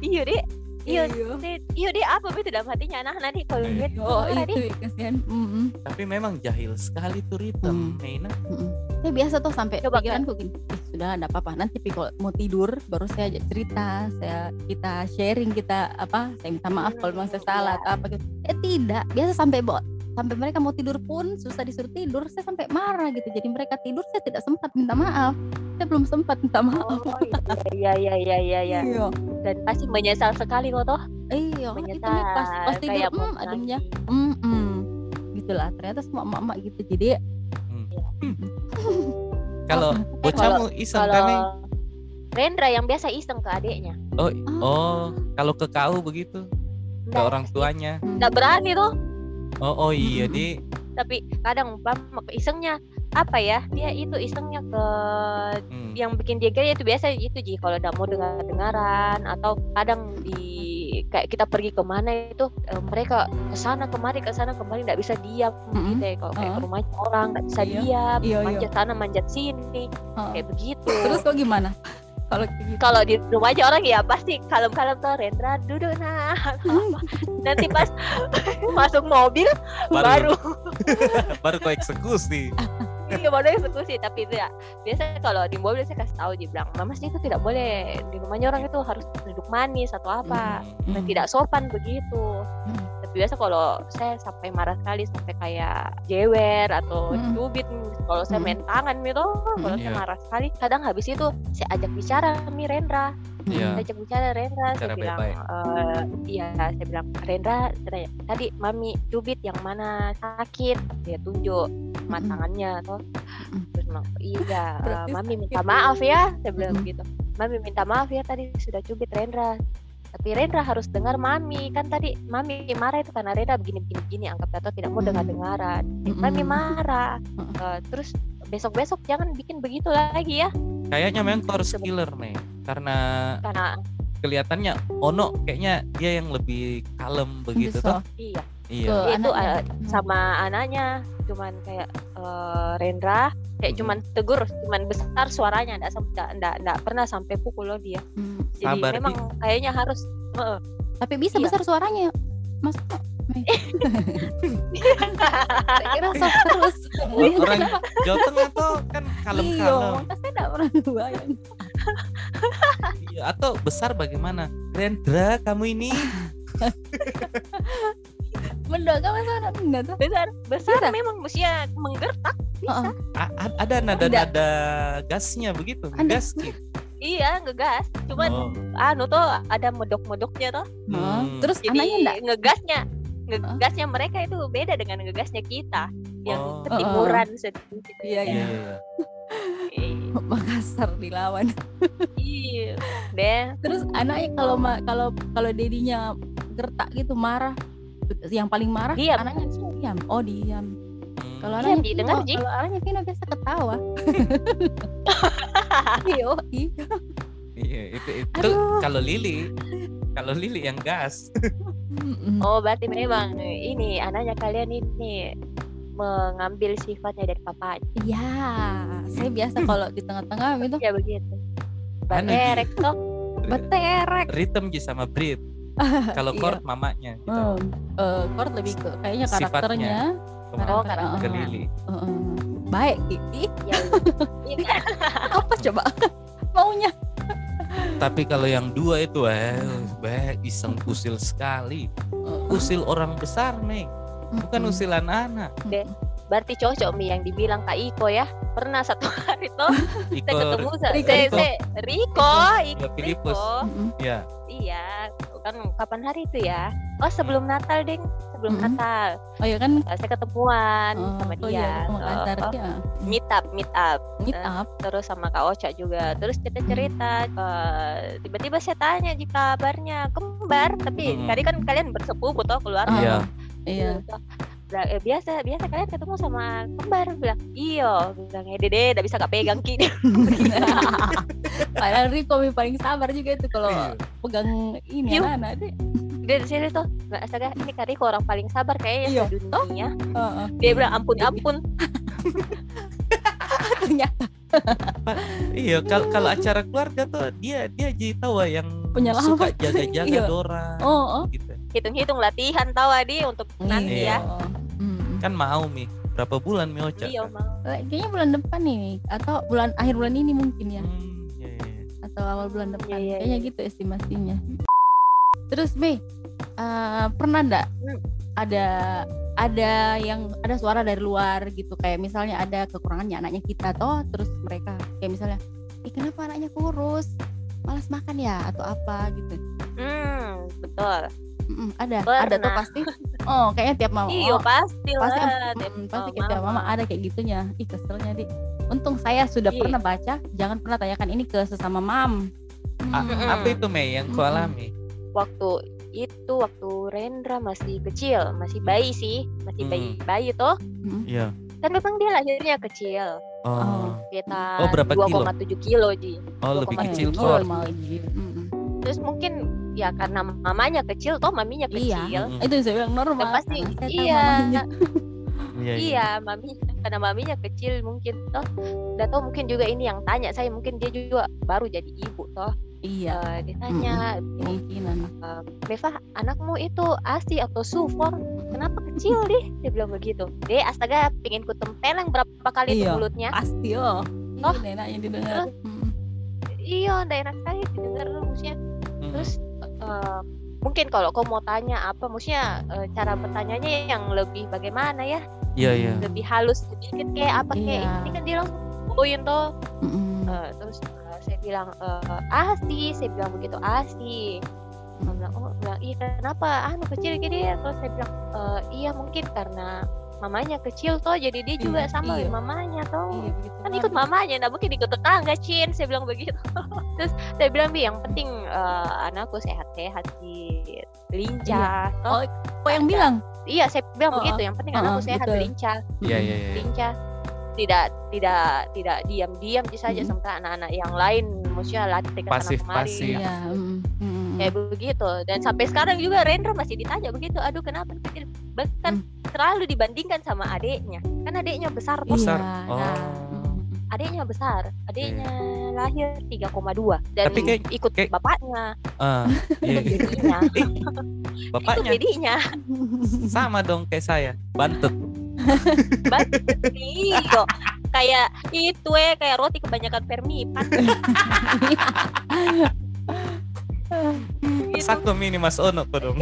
iya deh iya Iya. deh iya apa itu dalam hatinya anak nanti kalau Eh. lihat oh marah itu ya, kasihan Mm-mm. Tapi memang jahil sekali tuh Ritem. Hmm. Meina. Mm-mm. Saya biasa tuh sampai Coba, pikiranku gini, "Ih, sudah ada apa-apa. Nanti kalau mau tidur baru saya ajak cerita, saya kita sharing kita apa, saya minta maaf kalau memang saya Hmm, salah iya. atau apa gitu. Eh tidak, biasa sampai bo sampai mereka mau tidur pun susah disuruh tidur, saya sampai marah gitu. Jadi mereka tidur saya tidak sempat minta maaf. Saya belum sempat minta maaf. oh iya iya iya iya iya Iya. dan pasti menyesal sekali kok toh Iya, itu menyesal nih pas pas tidur, kayak hmm, ademnya, hmm, hmm. gitulah. Ternyata semua emak-emak gitu. Jadi [LAUGHS] Kalau Oh, bocahmu iseng kan Rendra yang biasa iseng ke adiknya Oh, oh, kalau ke kau begitu ke orang tuanya. nggak berani tuh Oh, oh iya di. tapi kadang umpama isengnya apa ya dia itu isengnya ke Hmm. yang bikin dia geli itu biasa itu ji kalau udah mau dengar dengaran atau kadang di kayak kita pergi ke mana itu eh, mereka ke sana kemari ke sana kemari nggak bisa diam Mm-mm. gitu ya kalau kayak ke rumah orang nggak bisa Iya. diam Iya, iya. manjat sana manjat sini Heeh. kayak begitu Terus kok gimana? Kalau gitu. kalau di rumah aja orang ya pasti kalem-kalem tuh Rendra duduk nah apa. [LAUGHS] nanti pas [LAUGHS] masuk mobil baru [LAUGHS] baru kau eksekusi iya baru eksekusi tapi itu ya biasanya kalau di mobil saya kasih tahu dia bilang mama sih itu tidak boleh di rumahnya orang itu harus duduk manis atau apa Hmm. dan tidak sopan begitu Hmm. Biasa kalau saya sampai marah sekali sampai kayak jewer atau Hmm. cubit kalau saya Hmm. main tangan gitu kalau saya Iya. marah sekali kadang habis itu saya ajak bicara nih Rendra Iya. saya ajak bicara Rendra Bicara saya bilang. "Eh, iya saya bilang Rendra saya- tadi mami cubit yang mana sakit dia tunjuk sama tangannya toh Mm-mm. terus bilang iya mami minta maaf ya saya bilang Mm-mm. begitu mami minta maaf ya tadi sudah cubit Rendra tapi Rendra harus dengar mami. Kan tadi mami marah itu karena Rendra begini begini begini anggap atau tidak mau Mm. dengar dengaran mami marah. Mm-mm. Eh, terus besok besok jangan bikin begitu lagi ya. Kayaknya memang kau harus killer nih karena karena kelihatannya Ono kayaknya dia yang lebih kalem begitu toh. Iya. Iya. Itu anaknya. Hmm. sama anaknya. Cuman kayak eh, Rendra kayak Mhm. cuman tegur cuman besar suaranya enggak enggak enggak, enggak pernah sampai pukul loh dia Hmm. jadi Sabar, Di. memang kayaknya harus heeh. tapi bisa Iya. besar suaranya mas [LAUGHS] saya kira soft terus orang Jawa Tengah tuh kan iya kalem-kalem makanya saya tidak pernah bayang Iya, atau besar bagaimana Rendra kamu ini [LAUGHS] mendagang masa anak enggak tuh. Besar besar. Bisa? memang usia menggertak bisa. A- a- ada nada-nada gasnya begitu Ada. gas gitu iya ngegas. Cuman Oh, anu tuh ada medok-medoknya tuh. Heeh. Hmm. terus jadi anaknya enggak? ngegasnya ngegasnya mereka itu beda dengan ngegasnya kita yang Oh. ketimuran sedikit. Iya, iya. [LAUGHS] Eh, Makassar dilawan. Iya deh terus anaknya kalau kalau kalau dedinya gertak gitu marah yang paling marah Diam. anaknya diam. Oh diam. Hmm. kalau anaknya Ji. kalau anaknya Vino biasa ketawa. [LAUGHS] Iya iya. Iya, itu itu kalau Lili. Kalau Lili yang gas. Oh berarti memang ini anaknya kalian ini mengambil sifatnya dari papanya. Iya, saya biasa kalau di tengah-tengah itu ya begitu. Anu, Ji. Baterek toh. [LAUGHS] Beterek. Ji sama Brit [LAUGHS] kalau Iya. chord mamanya gitu Hmm, eh, Kort lebih ke kayaknya karakternya? Oh, ke karakternya. Lili eh, eh, baik Kiki. ya [LAUGHS] iya. Apa coba [LAUGHS] maunya? tapi kalau yang dua itu eh beh iseng kusil sekali usil orang besar nih bukan Mm-mm. usil anak-anak berarti cocok mi yang dibilang Kak Iko ya pernah satu [LAUGHS] hari tuh saya Iko ketemu sa- Riko, saya, Riko. saya Riko Iya, Iko Filipus. Mm-mm. ya iya kan kapan hari itu ya oh sebelum Natal ding sebelum Mm-mm. Natal Oh ya kan? Uh, saya ketemuan Oh, sama oh dia iya, ke Makassar Uh, uh, ya. meet up meet up Meet eh, up. terus sama Kak Ocha juga terus cerita cerita eh, tiba-tiba saya tanya jika kabarnya kembar tapi Mm-mm. tadi kan kalian bersepupu toh keluar Ah, Iya. Iya. Bilang, eh, biasa biasa kalian ketemu sama kembar bilang iyo bilang eh dede tidak bisa gak pegang ki [LAUGHS] Padahal Riko yang paling sabar juga itu kalau Iya. pegang ini Yuk. anak-anak deh. dia di sini tuh nggak astaga ini Kariko orang paling sabar kayaknya Iya. sedunia Heeh. dia bilang ampun ampun [LAUGHS] ternyata iya kalau kalau acara keluarga tuh dia dia jadi tahu yang Penyelamat. suka jaga-jaga Iya. Dora Oh, oh. gitu hitung-hitung latihan tahu adi untuk nanti Iya. ya Mm. kan mau mi berapa bulan mi Ocha iya kan? mau Kayaknya bulan depan nih atau bulan akhir bulan ini mungkin ya Hmm, iya, iya. atau awal bulan depan. Iya, iya, Kayaknya iya. gitu estimasinya. Terus Mei, eh, pernah ndak Hmm. ada ada yang ada suara dari luar gitu. Kayak misalnya ada kekurangannya anaknya kita toh terus mereka kayak misalnya ih kenapa anaknya kurus? Malas makan ya? Atau apa? gitu. Hmm betul. Mm-mm, ada ada tuh Pernah. pasti. Oh kayaknya tiap mama iya oh, pasti pasti lah mm, pasti kayak tiap mama ada kayak gitunya. Ih keselnya di. Untung saya sudah Iya. pernah baca jangan pernah tanyakan ini ke sesama mam. A- Mm. apa itu Mei yang kau Mm-mm. alami? Waktu itu waktu Rendra masih kecil masih bayi sih masih bayi Hmm. bayi toh Mm. iya kan memang dia lahirnya kecil oh kita Oh, berapa kilo? 2,7 kilo ji oh lebih 2,7 kecil kilo. Ji. Mm-mm. terus mungkin ya karena mamanya kecil toh maminya Iya. kecil Mm-mm. itu saya bilang normal Ya, pasti iya mamanya. [LAUGHS] iya, iya. iya mami karena maminya kecil mungkin toh udah tahu mungkin juga ini yang tanya saya mungkin dia juga baru jadi ibu toh iya Eh, ditanya kemungkinan eh, Meva anakmu itu asi atau sufor kenapa kecil deh dia bilang begitu deh astaga pingin ku tempeleng berapa kali itu Iya. mulutnya pasti oh Oh. Ih, enaknya didengar Mm. iya ndak enak sekali didengar maksudnya Mm. terus eh, mungkin kalau kau mau tanya apa maksudnya eh, cara bertanyanya yang lebih bagaimana ya Iya iya. lebih halus sedikit kayak apa kayak Iya. ini kan dia langsung poin toh Mm-mm. Eh, terus saya bilang eh, asi saya bilang begitu asi Dia bilang oh bilang iya kenapa? Anu kecil gini. Ya terus saya bilang "Eh, iya mungkin karena mamanya kecil toh jadi dia juga Iya, sama iya. mamanya toh. Iya begitu kan ikut mamanya nah mungkin ikut tetangga Cin. Saya bilang begitu. [LAUGHS] Terus saya bilang bi yang penting eh, anakku sehat-sehat sih lincah toh. Kok yang bilang? Iya saya bilang Oh, begitu yang penting oh, anakku oh, sehat betul. lincah. Iya iya iya. lincah tidak tidak tidak diam-diam saja Mhm. sementara anak-anak yang lain maksudnya latih ke sana Pasif, kemari pasif. iya mm, mm. kayak begitu dan sampai sekarang juga Rendra masih ditanya begitu aduh kenapa kecil bahkan selalu dibandingkan sama adiknya kan adiknya besar toh Besar. Iya, Oh. nah, mm. adiknya besar adiknya lahir 3,2 dan Tapi kayak- ikut kayak- bapaknya Ah, iya, iya. [LAUGHS] jadinya Bapaknya ikut jadinya sama dong kayak saya. Bantut. [LAUGHS] iyo kayak itu eh kayak roti kebanyakan permipan. Satu mini Mas Ono kok dong.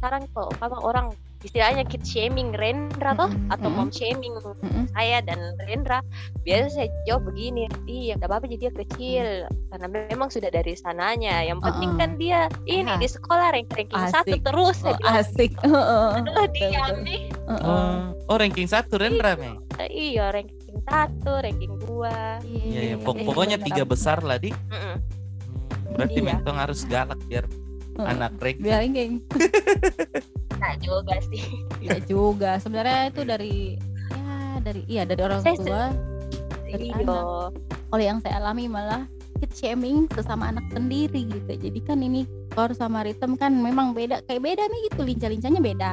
sekarang kok apa orang istilahnya kid shaming Rendra toh Mm-mm, atau mom shaming Mm-mm. saya dan Rendra biasa saya jawab begini iya gak apa-apa jadi dia kecil karena memang sudah dari sananya yang penting Uh-uh. kan dia ini Ya. di sekolah rank ranking satu terus Oh, bilang asik [LAUGHS] Heeh. aduh dia betul. nih Heeh. Oh, oh ranking satu Rendra Mei. Eh, iya ranking satu ranking dua Iya iya. Pok- iya, pokoknya tiga besar lah di. Hmm, Berarti Iya. mentong harus galak biar Heeh. anak ranking. biar Nah [LAUGHS] sih tidak juga. Sebenarnya itu dari ya dari iya dari orang Saya tua Dari iya. kalau yang saya alami malah kid shaming sesama anak sendiri gitu. Jadi kan ini Kor sama Ritem kan memang beda. Kayak beda nih gitu lincah-lincahnya beda.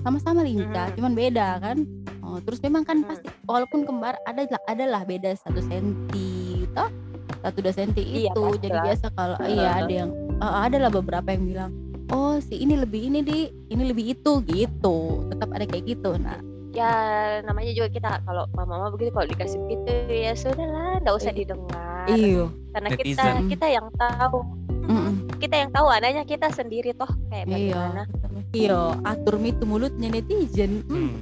Sama-sama lincah Mhm. cuman beda kan. Oh, terus memang kan Mhm. pasti walaupun kembar ada adalah beda satu senti toh? Satu dua senti Iya, itu. Pasti jadi lah. biasa kalau iya ada yang eh, adalah beberapa yang bilang oh si ini lebih ini di. Ini lebih itu gitu. Tetap ada kayak gitu nah. Ya namanya juga kita kalau mama-mama begitu kalau dikasih gitu ya sudahlah nggak usah Iya. didengar. Iyo karena kita Netizen. kita yang tahu. Mm-mm. kita yang tahu adanya kita sendiri toh kayak bagaimana. iya iyo atur itu mulutnya netizen. Mm. Hmm.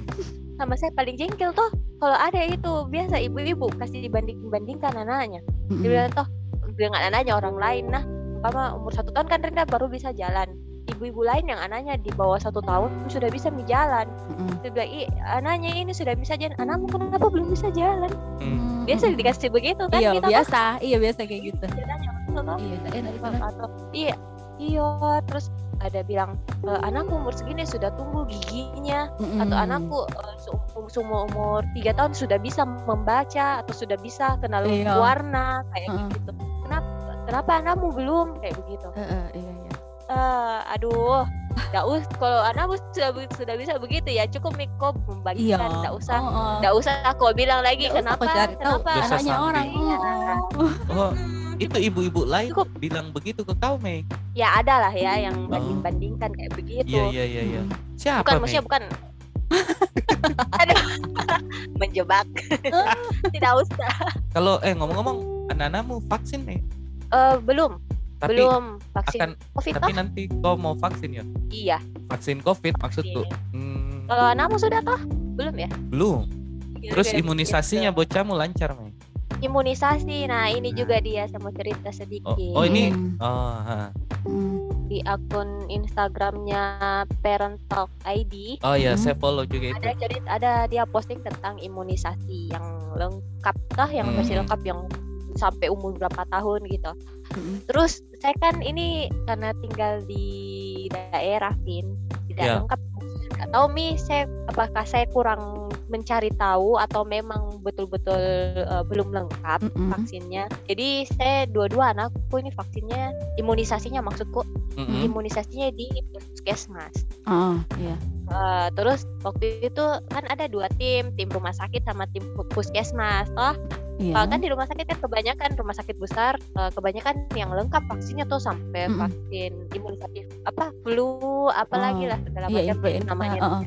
sama saya paling jengkel toh kalau ada itu biasa ibu-ibu kasih dibanding bandingkan anaknya dia bilang toh dengan anaknya orang lain nah umpama umur satu tahun kan Renda baru bisa jalan ibu-ibu lain yang anaknya di bawah satu tahun sudah bisa mi jalan Mm-mm. dia bilang anaknya ini sudah bisa jalan anakmu kenapa belum bisa jalan Hmm. biasa dikasih begitu kan iya toh. biasa iya biasa kayak gitu toh. iya dipandang. atau iya iya terus ada bilang "E, anakku umur segini sudah tumbuh giginya Mm-mm. atau anakku eh, se- semua umur tiga tahun sudah bisa membaca atau sudah bisa kenal Iya. warna kayak Heeh. gitu kenapa kenapa anakmu belum kayak begitu Eh, eh, iya iya Eh, aduh nggak us kalau anakmu sudah sudah bisa begitu ya cukup Miko iya membagikan nggak usah Oh, oh. nggak usah aku bilang lagi Nggak usah kenapa tahu kenapa Biasa anaknya orang Iya. oh. Oh, itu ibu-ibu lain Cukup. bilang begitu ke kau Mei. ya ada lah ya yang Oh. banding bandingkan kayak begitu Iya iya iya iya. Mm. Siapa bukan Mei? maksudnya bukan [LAUGHS] aduh [LAUGHS] menjebak [LAUGHS] tidak usah Kalau eh ngomong-ngomong anak-anakmu vaksin Mei. Eh, belum Tapi belum vaksin akan covid tapi toh nanti kau mau vaksin ya? iya Vaksin Covid maksudku. Vaksin. Hmm, kalau anakmu sudah toh belum ya belum. Terus imunisasinya begitu. bocahmu lancar Mei. imunisasi nah ini juga dia saya mau cerita sedikit Oh, ini Hmm. oh, ha. Mm. di akun Instagramnya Parent Talk ID oh ya Hmm. saya follow juga itu. ada cerita ada dia posting tentang imunisasi yang lengkap toh yang Hmm. versi lengkap yang sampai umur berapa tahun gitu. Terus saya kan ini karena tinggal di daerah Vin. Tidak Ya. lengkap. Nggak tahu mi saya apakah saya kurang mencari tahu atau memang betul-betul eh, belum lengkap Mm-mm. vaksinnya jadi saya dua-dua anakku ini vaksinnya imunisasinya maksudku Mm-mm. imunisasinya di puskesmas Oh, iya. Eh, terus waktu itu kan ada dua tim, tim rumah sakit sama tim pu- puskesmas, toh. Iya. Kalau kan di rumah sakit kan kebanyakan rumah sakit besar, eh, kebanyakan yang lengkap vaksinnya tuh sampai Mm-mm. vaksin imunisatif apa flu, apalagi Oh, lah segala iya, macam influenza, namanya. uh-uh.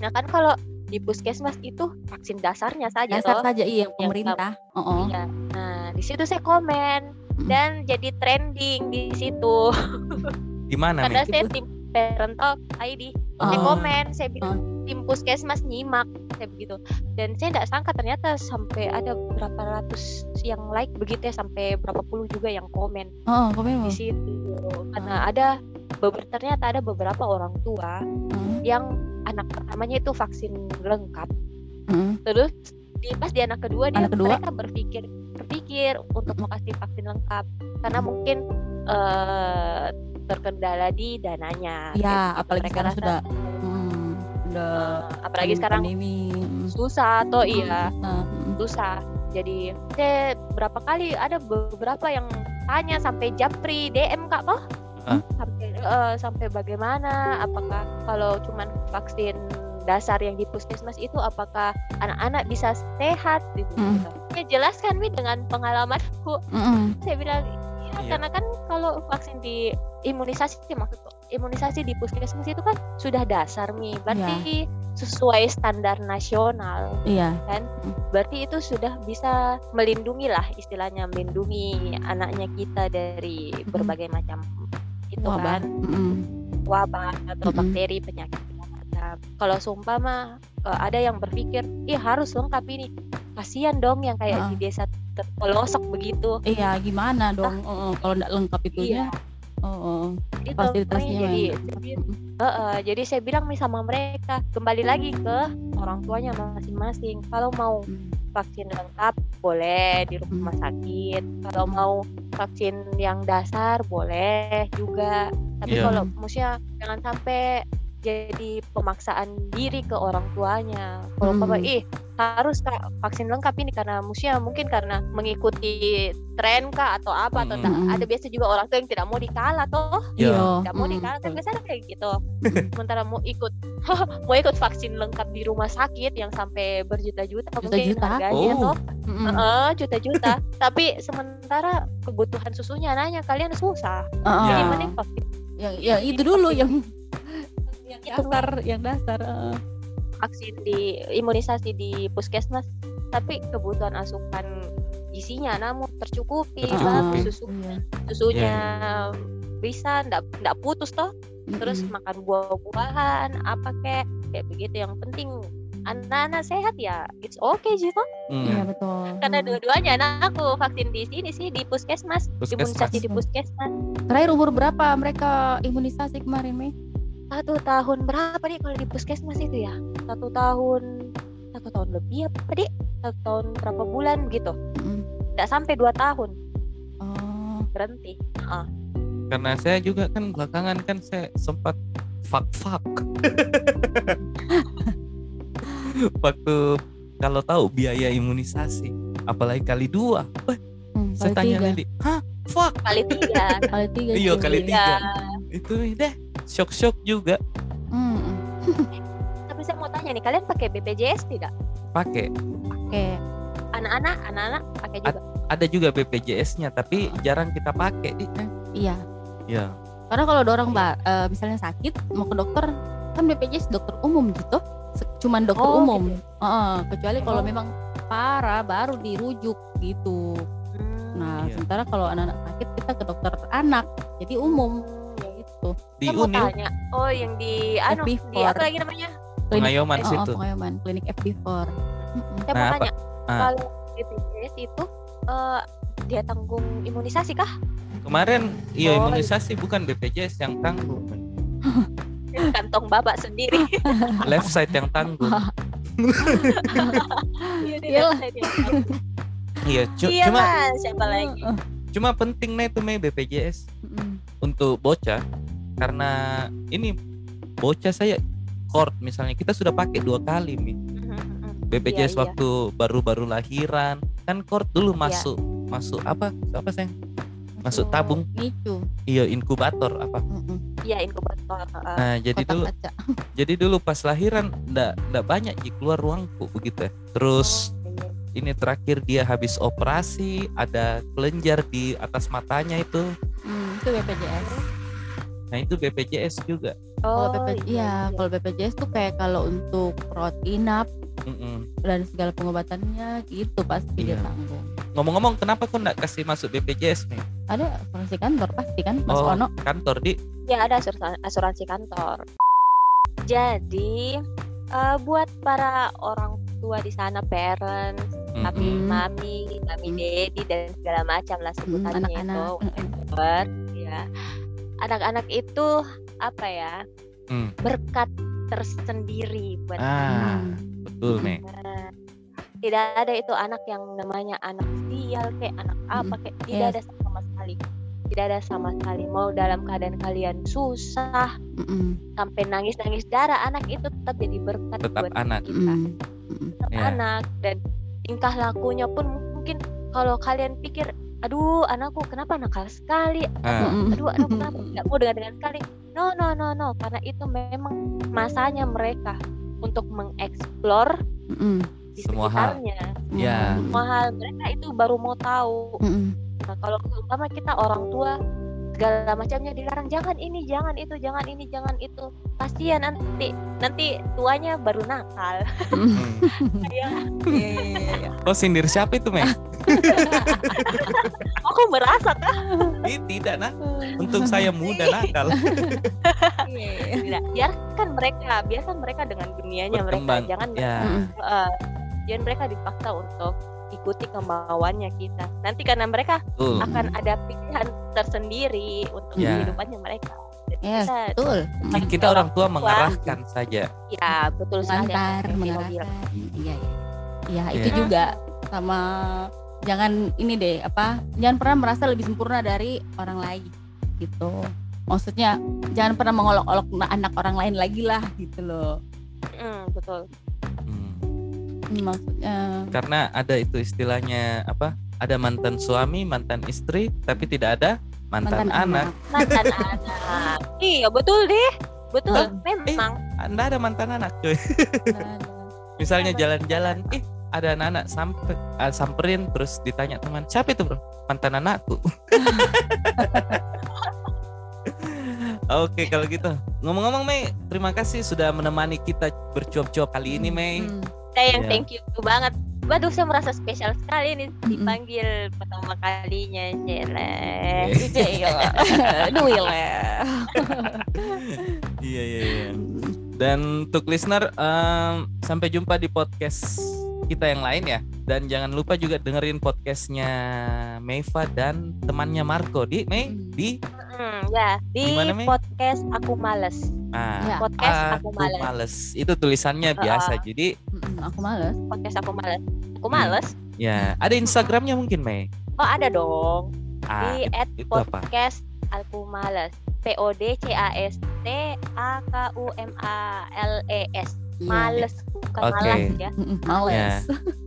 Nah kan kalau di puskesmas itu vaksin dasarnya saja Dasar toh. saja iya yang Yang pemerintah. Oh, Iya. Nah di situ saya komen dan jadi trending di situ. Di mana Karena nih? saya tim parent talk ID. Saya Oh. komen, saya bilang tim puskesmas nyimak saya begitu. Dan saya tidak sangka ternyata sampai ada berapa ratus yang like begitu ya sampai berapa puluh juga yang komen Oh, komen di situ. Karena ada beber- ternyata ada beberapa orang tua Hmm, yang anak pertamanya itu vaksin lengkap. hmm. Terus di pas di anak kedua dia Anak kedua? mereka berpikir berpikir untuk mau kasih vaksin lengkap karena mungkin eh terkendala di dananya. Iya, kayak gitu. apalagi Mereka sekarang rasa, sudah hmm, eh, apalagi pandemi- sekarang pandemi. Hmm. susah atau Hmm, iya susah. Hmm. susah. Jadi saya berapa kali ada beberapa yang tanya sampai japri DM kak toh Ah. sampai eh, sampai bagaimana apakah kalau cuman vaksin dasar yang di puskesmas itu apakah anak-anak bisa sehat gitu, Hmm. Ya jelaskan mi dengan pengalamanku. Mm-mm. Saya bilang ya Iya. karena kan kalau vaksin di imunisasi maksudku imunisasi di puskesmas itu kan sudah dasar mi berarti sesuai standar nasional Iya. kan berarti itu sudah bisa melindungi lah istilahnya melindungi anaknya kita dari berbagai macam itu Wabah. kan Mm-mm. wabah atau Mm-mm. bakteri penyakit kalau seumpama eh, ada yang berpikir ih harus lengkap ini kasihan dong yang kayak Heeh. di desa terpelosok begitu Iya, gimana dong? Oh, oh, kalau nggak lengkap itunya. iya Oh, oh. itu Fasilitasnya jadi jadi, Mm-mm. Heeh, jadi saya bilang nih sama mereka kembali lagi ke orang tuanya masing-masing kalau mau Mm. Vaksin lengkap boleh di rumah sakit. Kalau mau vaksin yang dasar boleh juga. Tapi Iya. kalau maksudnya jangan sampai jadi pemaksaan diri ke orang tuanya kalau Hmm. papa ih harus kak vaksin lengkap ini karena maksudnya mungkin karena mengikuti tren kak atau apa atau Hmm. tak Hmm. ada biasa juga orang tua yang tidak mau dikalah toh Iya. tidak mau Mm. dikalah kan biasanya kayak gitu Hmm. [LAUGHS] sementara mau ikut [LAUGHS] mau ikut vaksin lengkap di rumah sakit yang sampai berjuta-juta mungkin Juta-juta? harganya Oh. toh Mm-mm. Heeh, juta-juta. [LAUGHS] Tapi sementara kebutuhan susunya nanya kalian susah. Oh, Jadi Ya. mending vaksin, yang, yang itu dulu yang yang Itu dasar, yang dasar. eh. vaksin di imunisasi di puskesmas. Tapi kebutuhan asupan gizinya namun tercukupi, Tercukupi. bagus susu Iya. susunya bisa ndak ndak putus toh. Terus Mm-mm. makan buah-buahan apa kayak kayak begitu yang penting anak-anak sehat ya it's okay sih toh Hmm. Iya betul. karena Mm. dua-duanya anakku vaksin di sini sih di puskesmas, Puskesmas. imunisasi di puskesmas Terakhir umur berapa mereka imunisasi kemarin, Mei? Satu tahun berapa nih kalau di puskesmas itu ya? Satu tahun satu tahun lebih apa dik? Satu tahun berapa bulan gitu. Mm. tidak sampai dua tahun. Oh, berhenti. Karena saya juga kan belakangan kan saya sempat fuck fuck. [LAUGHS] Waktu kalau tahu biaya imunisasi, apalagi kali dua, Wah, mm, saya kali tanya tiga. Lili, hah, fuck, kali tiga. Kali tiga. Iya, kali tiga. ya itu deh, shock shock juga Mm, mm. [LAUGHS] tapi saya mau tanya nih kalian pakai BPJS tidak pakai. Oke. anak-anak anak-anak pakai juga Ada juga BPJS-nya, tapi jarang kita pakai. Di. Iya. Ya, Karena kalau ada orang ba- eh, misalnya sakit mau ke dokter kan BPJS dokter umum gitu. Cuman dokter Oh, umum. Heeh, kecuali kalau Oh. memang parah baru dirujuk gitu. Hmm, Nah, Iya. sementara kalau anak-anak sakit kita ke dokter anak. Jadi umum gitu. di saya mau Unil tanya oh yang di anu di FB4. apa lagi namanya pengayoman Oh, oh, situ. pengayoman klinik FD4. Mm-mm. saya Nah, mau apa- tanya Ah. kalau BPJS itu eh, dia tanggung imunisasi kah Kemarin iya Oh, imunisasi bukan BPJS yang tanggung, [LAUGHS] kantong babak sendiri [LAUGHS] left side yang tanggung. [LAUGHS] Iya, Iyalah. Iya, cu- iya cuma siapa lagi cuma pentingnya itu Mei BPJS Mm-mm. untuk bocah karena ini bocah saya court misalnya kita sudah pakai dua kali Mi. BPJS Iya, iya. waktu baru-baru lahiran kan court dulu Iya. masuk masuk apa apa sayang masuk tabung Nicu. iya inkubator apa. Iya inkubator. heeh. nah jadi dulu kaca. [LAUGHS] jadi dulu pas lahiran ndak ndak banyak Ji, keluar ruangku begitu ya terus Iya. ini terakhir dia habis operasi ada kelenjar di atas matanya itu Hmm, itu BPJS. Nah itu BPJS juga Kalau Oh, BPJS, iya, kalau BPJS tuh kayak kalau untuk rawat inap Mm-mm. dan segala pengobatannya gitu pasti Iya. dia tanggung. ngomong-ngomong kenapa kok ndak kasih masuk BPJS nih Ada asuransi kantor pasti kan, Mas Oh. Ono? kantor di Ya ada asuransi, asuransi kantor. Jadi eh, buat para orang tua di sana, parents, Mm-mm. tapi Mm. mami, mami, Mm. daddy dan segala macam lah Mm, sebutannya itu. Mm-mm. whatever, ya. Anak-anak itu apa ya? Mm. Berkat tersendiri buat ah Hmm. betul nih tidak ada itu anak yang namanya anak sial kayak anak apa kayak tidak Yes. ada sama sekali tidak ada sama sekali mau dalam keadaan kalian susah Mm-mm. sampai nangis nangis darah anak itu tetap jadi berkat Tetap buat anak. kita Mm-mm. Mm-mm. tetap Ya. anak dan tingkah lakunya pun mungkin kalau kalian pikir aduh anakku kenapa nakal sekali Mm-mm. aduh anakku kenapa nggak mau dengan dengan sekali no no no no karena itu memang masanya mereka untuk mengeksplor di Semua hal. sekitarnya Ya. semua hal mereka itu baru mau tahu Mm-mm. nah, kalau umpama kita orang tua segala macamnya dilarang jangan ini jangan itu jangan ini jangan itu kasihan nanti nanti tuanya baru nakal Hmm. [LAUGHS] ya Iya, iya, iya. Oh sindir siapa itu Mei? [LAUGHS] aku merasa Ih, tidak nah. Untung saya muda nakal. Iya. tidak biarkan mereka biarkan mereka dengan dunianya Berkembang. mereka jangan Ya. Eh, jangan mereka dipaksa untuk ikuti kemauannya kita nanti karena mereka Betul. akan ada pilihan tersendiri untuk Ya. kehidupannya mereka Jadi Yes, kita betul. Ki- Kita orang tua mengarahkan saja. ya betul sekali mengarahkan. Iya, iya. Iya, itu Iya. juga sama jangan ini deh apa jangan pernah merasa lebih sempurna dari orang lain gitu maksudnya jangan pernah mengolok-olok anak orang lain lagi lah gitu loh Mm, betul. Maksudnya Karena ada itu istilahnya apa? Ada mantan suami, mantan istri, tapi tidak ada mantan, anak. [LAUGHS] mantan anak iya betul deh betul Hah? memang Anda ada mantan anak, coy. Nah, nah. Misalnya jalan-jalan, ih ada anak-anak sampai ah, samperin terus ditanya teman, siapa itu bro? Mantan anakku. [LAUGHS] Oke kalau gitu ngomong-ngomong Mei terima kasih sudah menemani kita bercuap-cuap kali ini Mei Hmm. Saya yang Ya. thank you banget Waduh, saya merasa spesial sekali nih dipanggil pertama kalinya, Cele. Iya, [LAUGHS] Duh, ya. [LAUGHS] iya iya iya dan untuk listener em, sampai jumpa di podcast kita yang lain ya dan jangan lupa juga dengerin podcastnya Meiva dan temannya Marco di Mei di Hmm, ya, di Gimana, Mei? podcast Aku Males. Ah, Ya. Podcast Aku Males. males itu tulisannya biasa jadi aku males Podcast Aku Males. Aku Hmm. Males. ya ada Instagramnya mungkin Mei Oh, ada dong. ah, di it- at itu apa podcast Aku Males. P O D C A S T A K U M A L E S. Iya. Males bukan Oke. malas ya. Mm-mm, males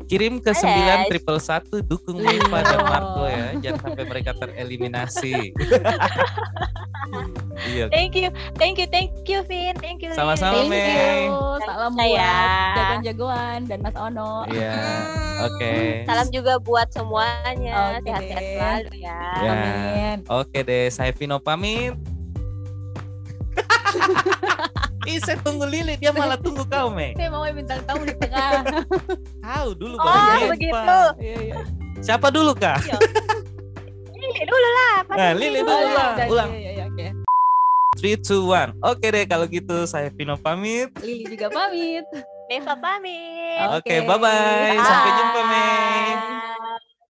kirim ke sembilan triple satu dukung Meiva dan Iya. Marco ya jangan sampai mereka tereliminasi [LAUGHS] iya Thank you, thank you, thank you, Vin, thank you. Sama-sama, Thank Mei. you. Salam buat jagoan-jagoan dan Mas Ono. Iya, oke. Salam juga buat semuanya. Oke Sehat-sehat deh. selalu ya. Ya. Amin. Oke deh, saya Vino pamit. [LAUGHS] Ih, saya tunggu Lili, dia malah tunggu kau, Mei. Saya mau bintang tamu di tengah. Kau dulu Oh, begitu. Pak. Iya, iya. Siapa dulu, Kak? Lili dulu lah. Nah, Lili dulu. dulu lah. Iya, Ulang. Iya, iya, oke. 3, 2, 1. Oke deh, kalau gitu saya Vino pamit. Lili juga pamit. Neva pamit. Oke, bye-bye. Sampai jumpa, Mei. Bye.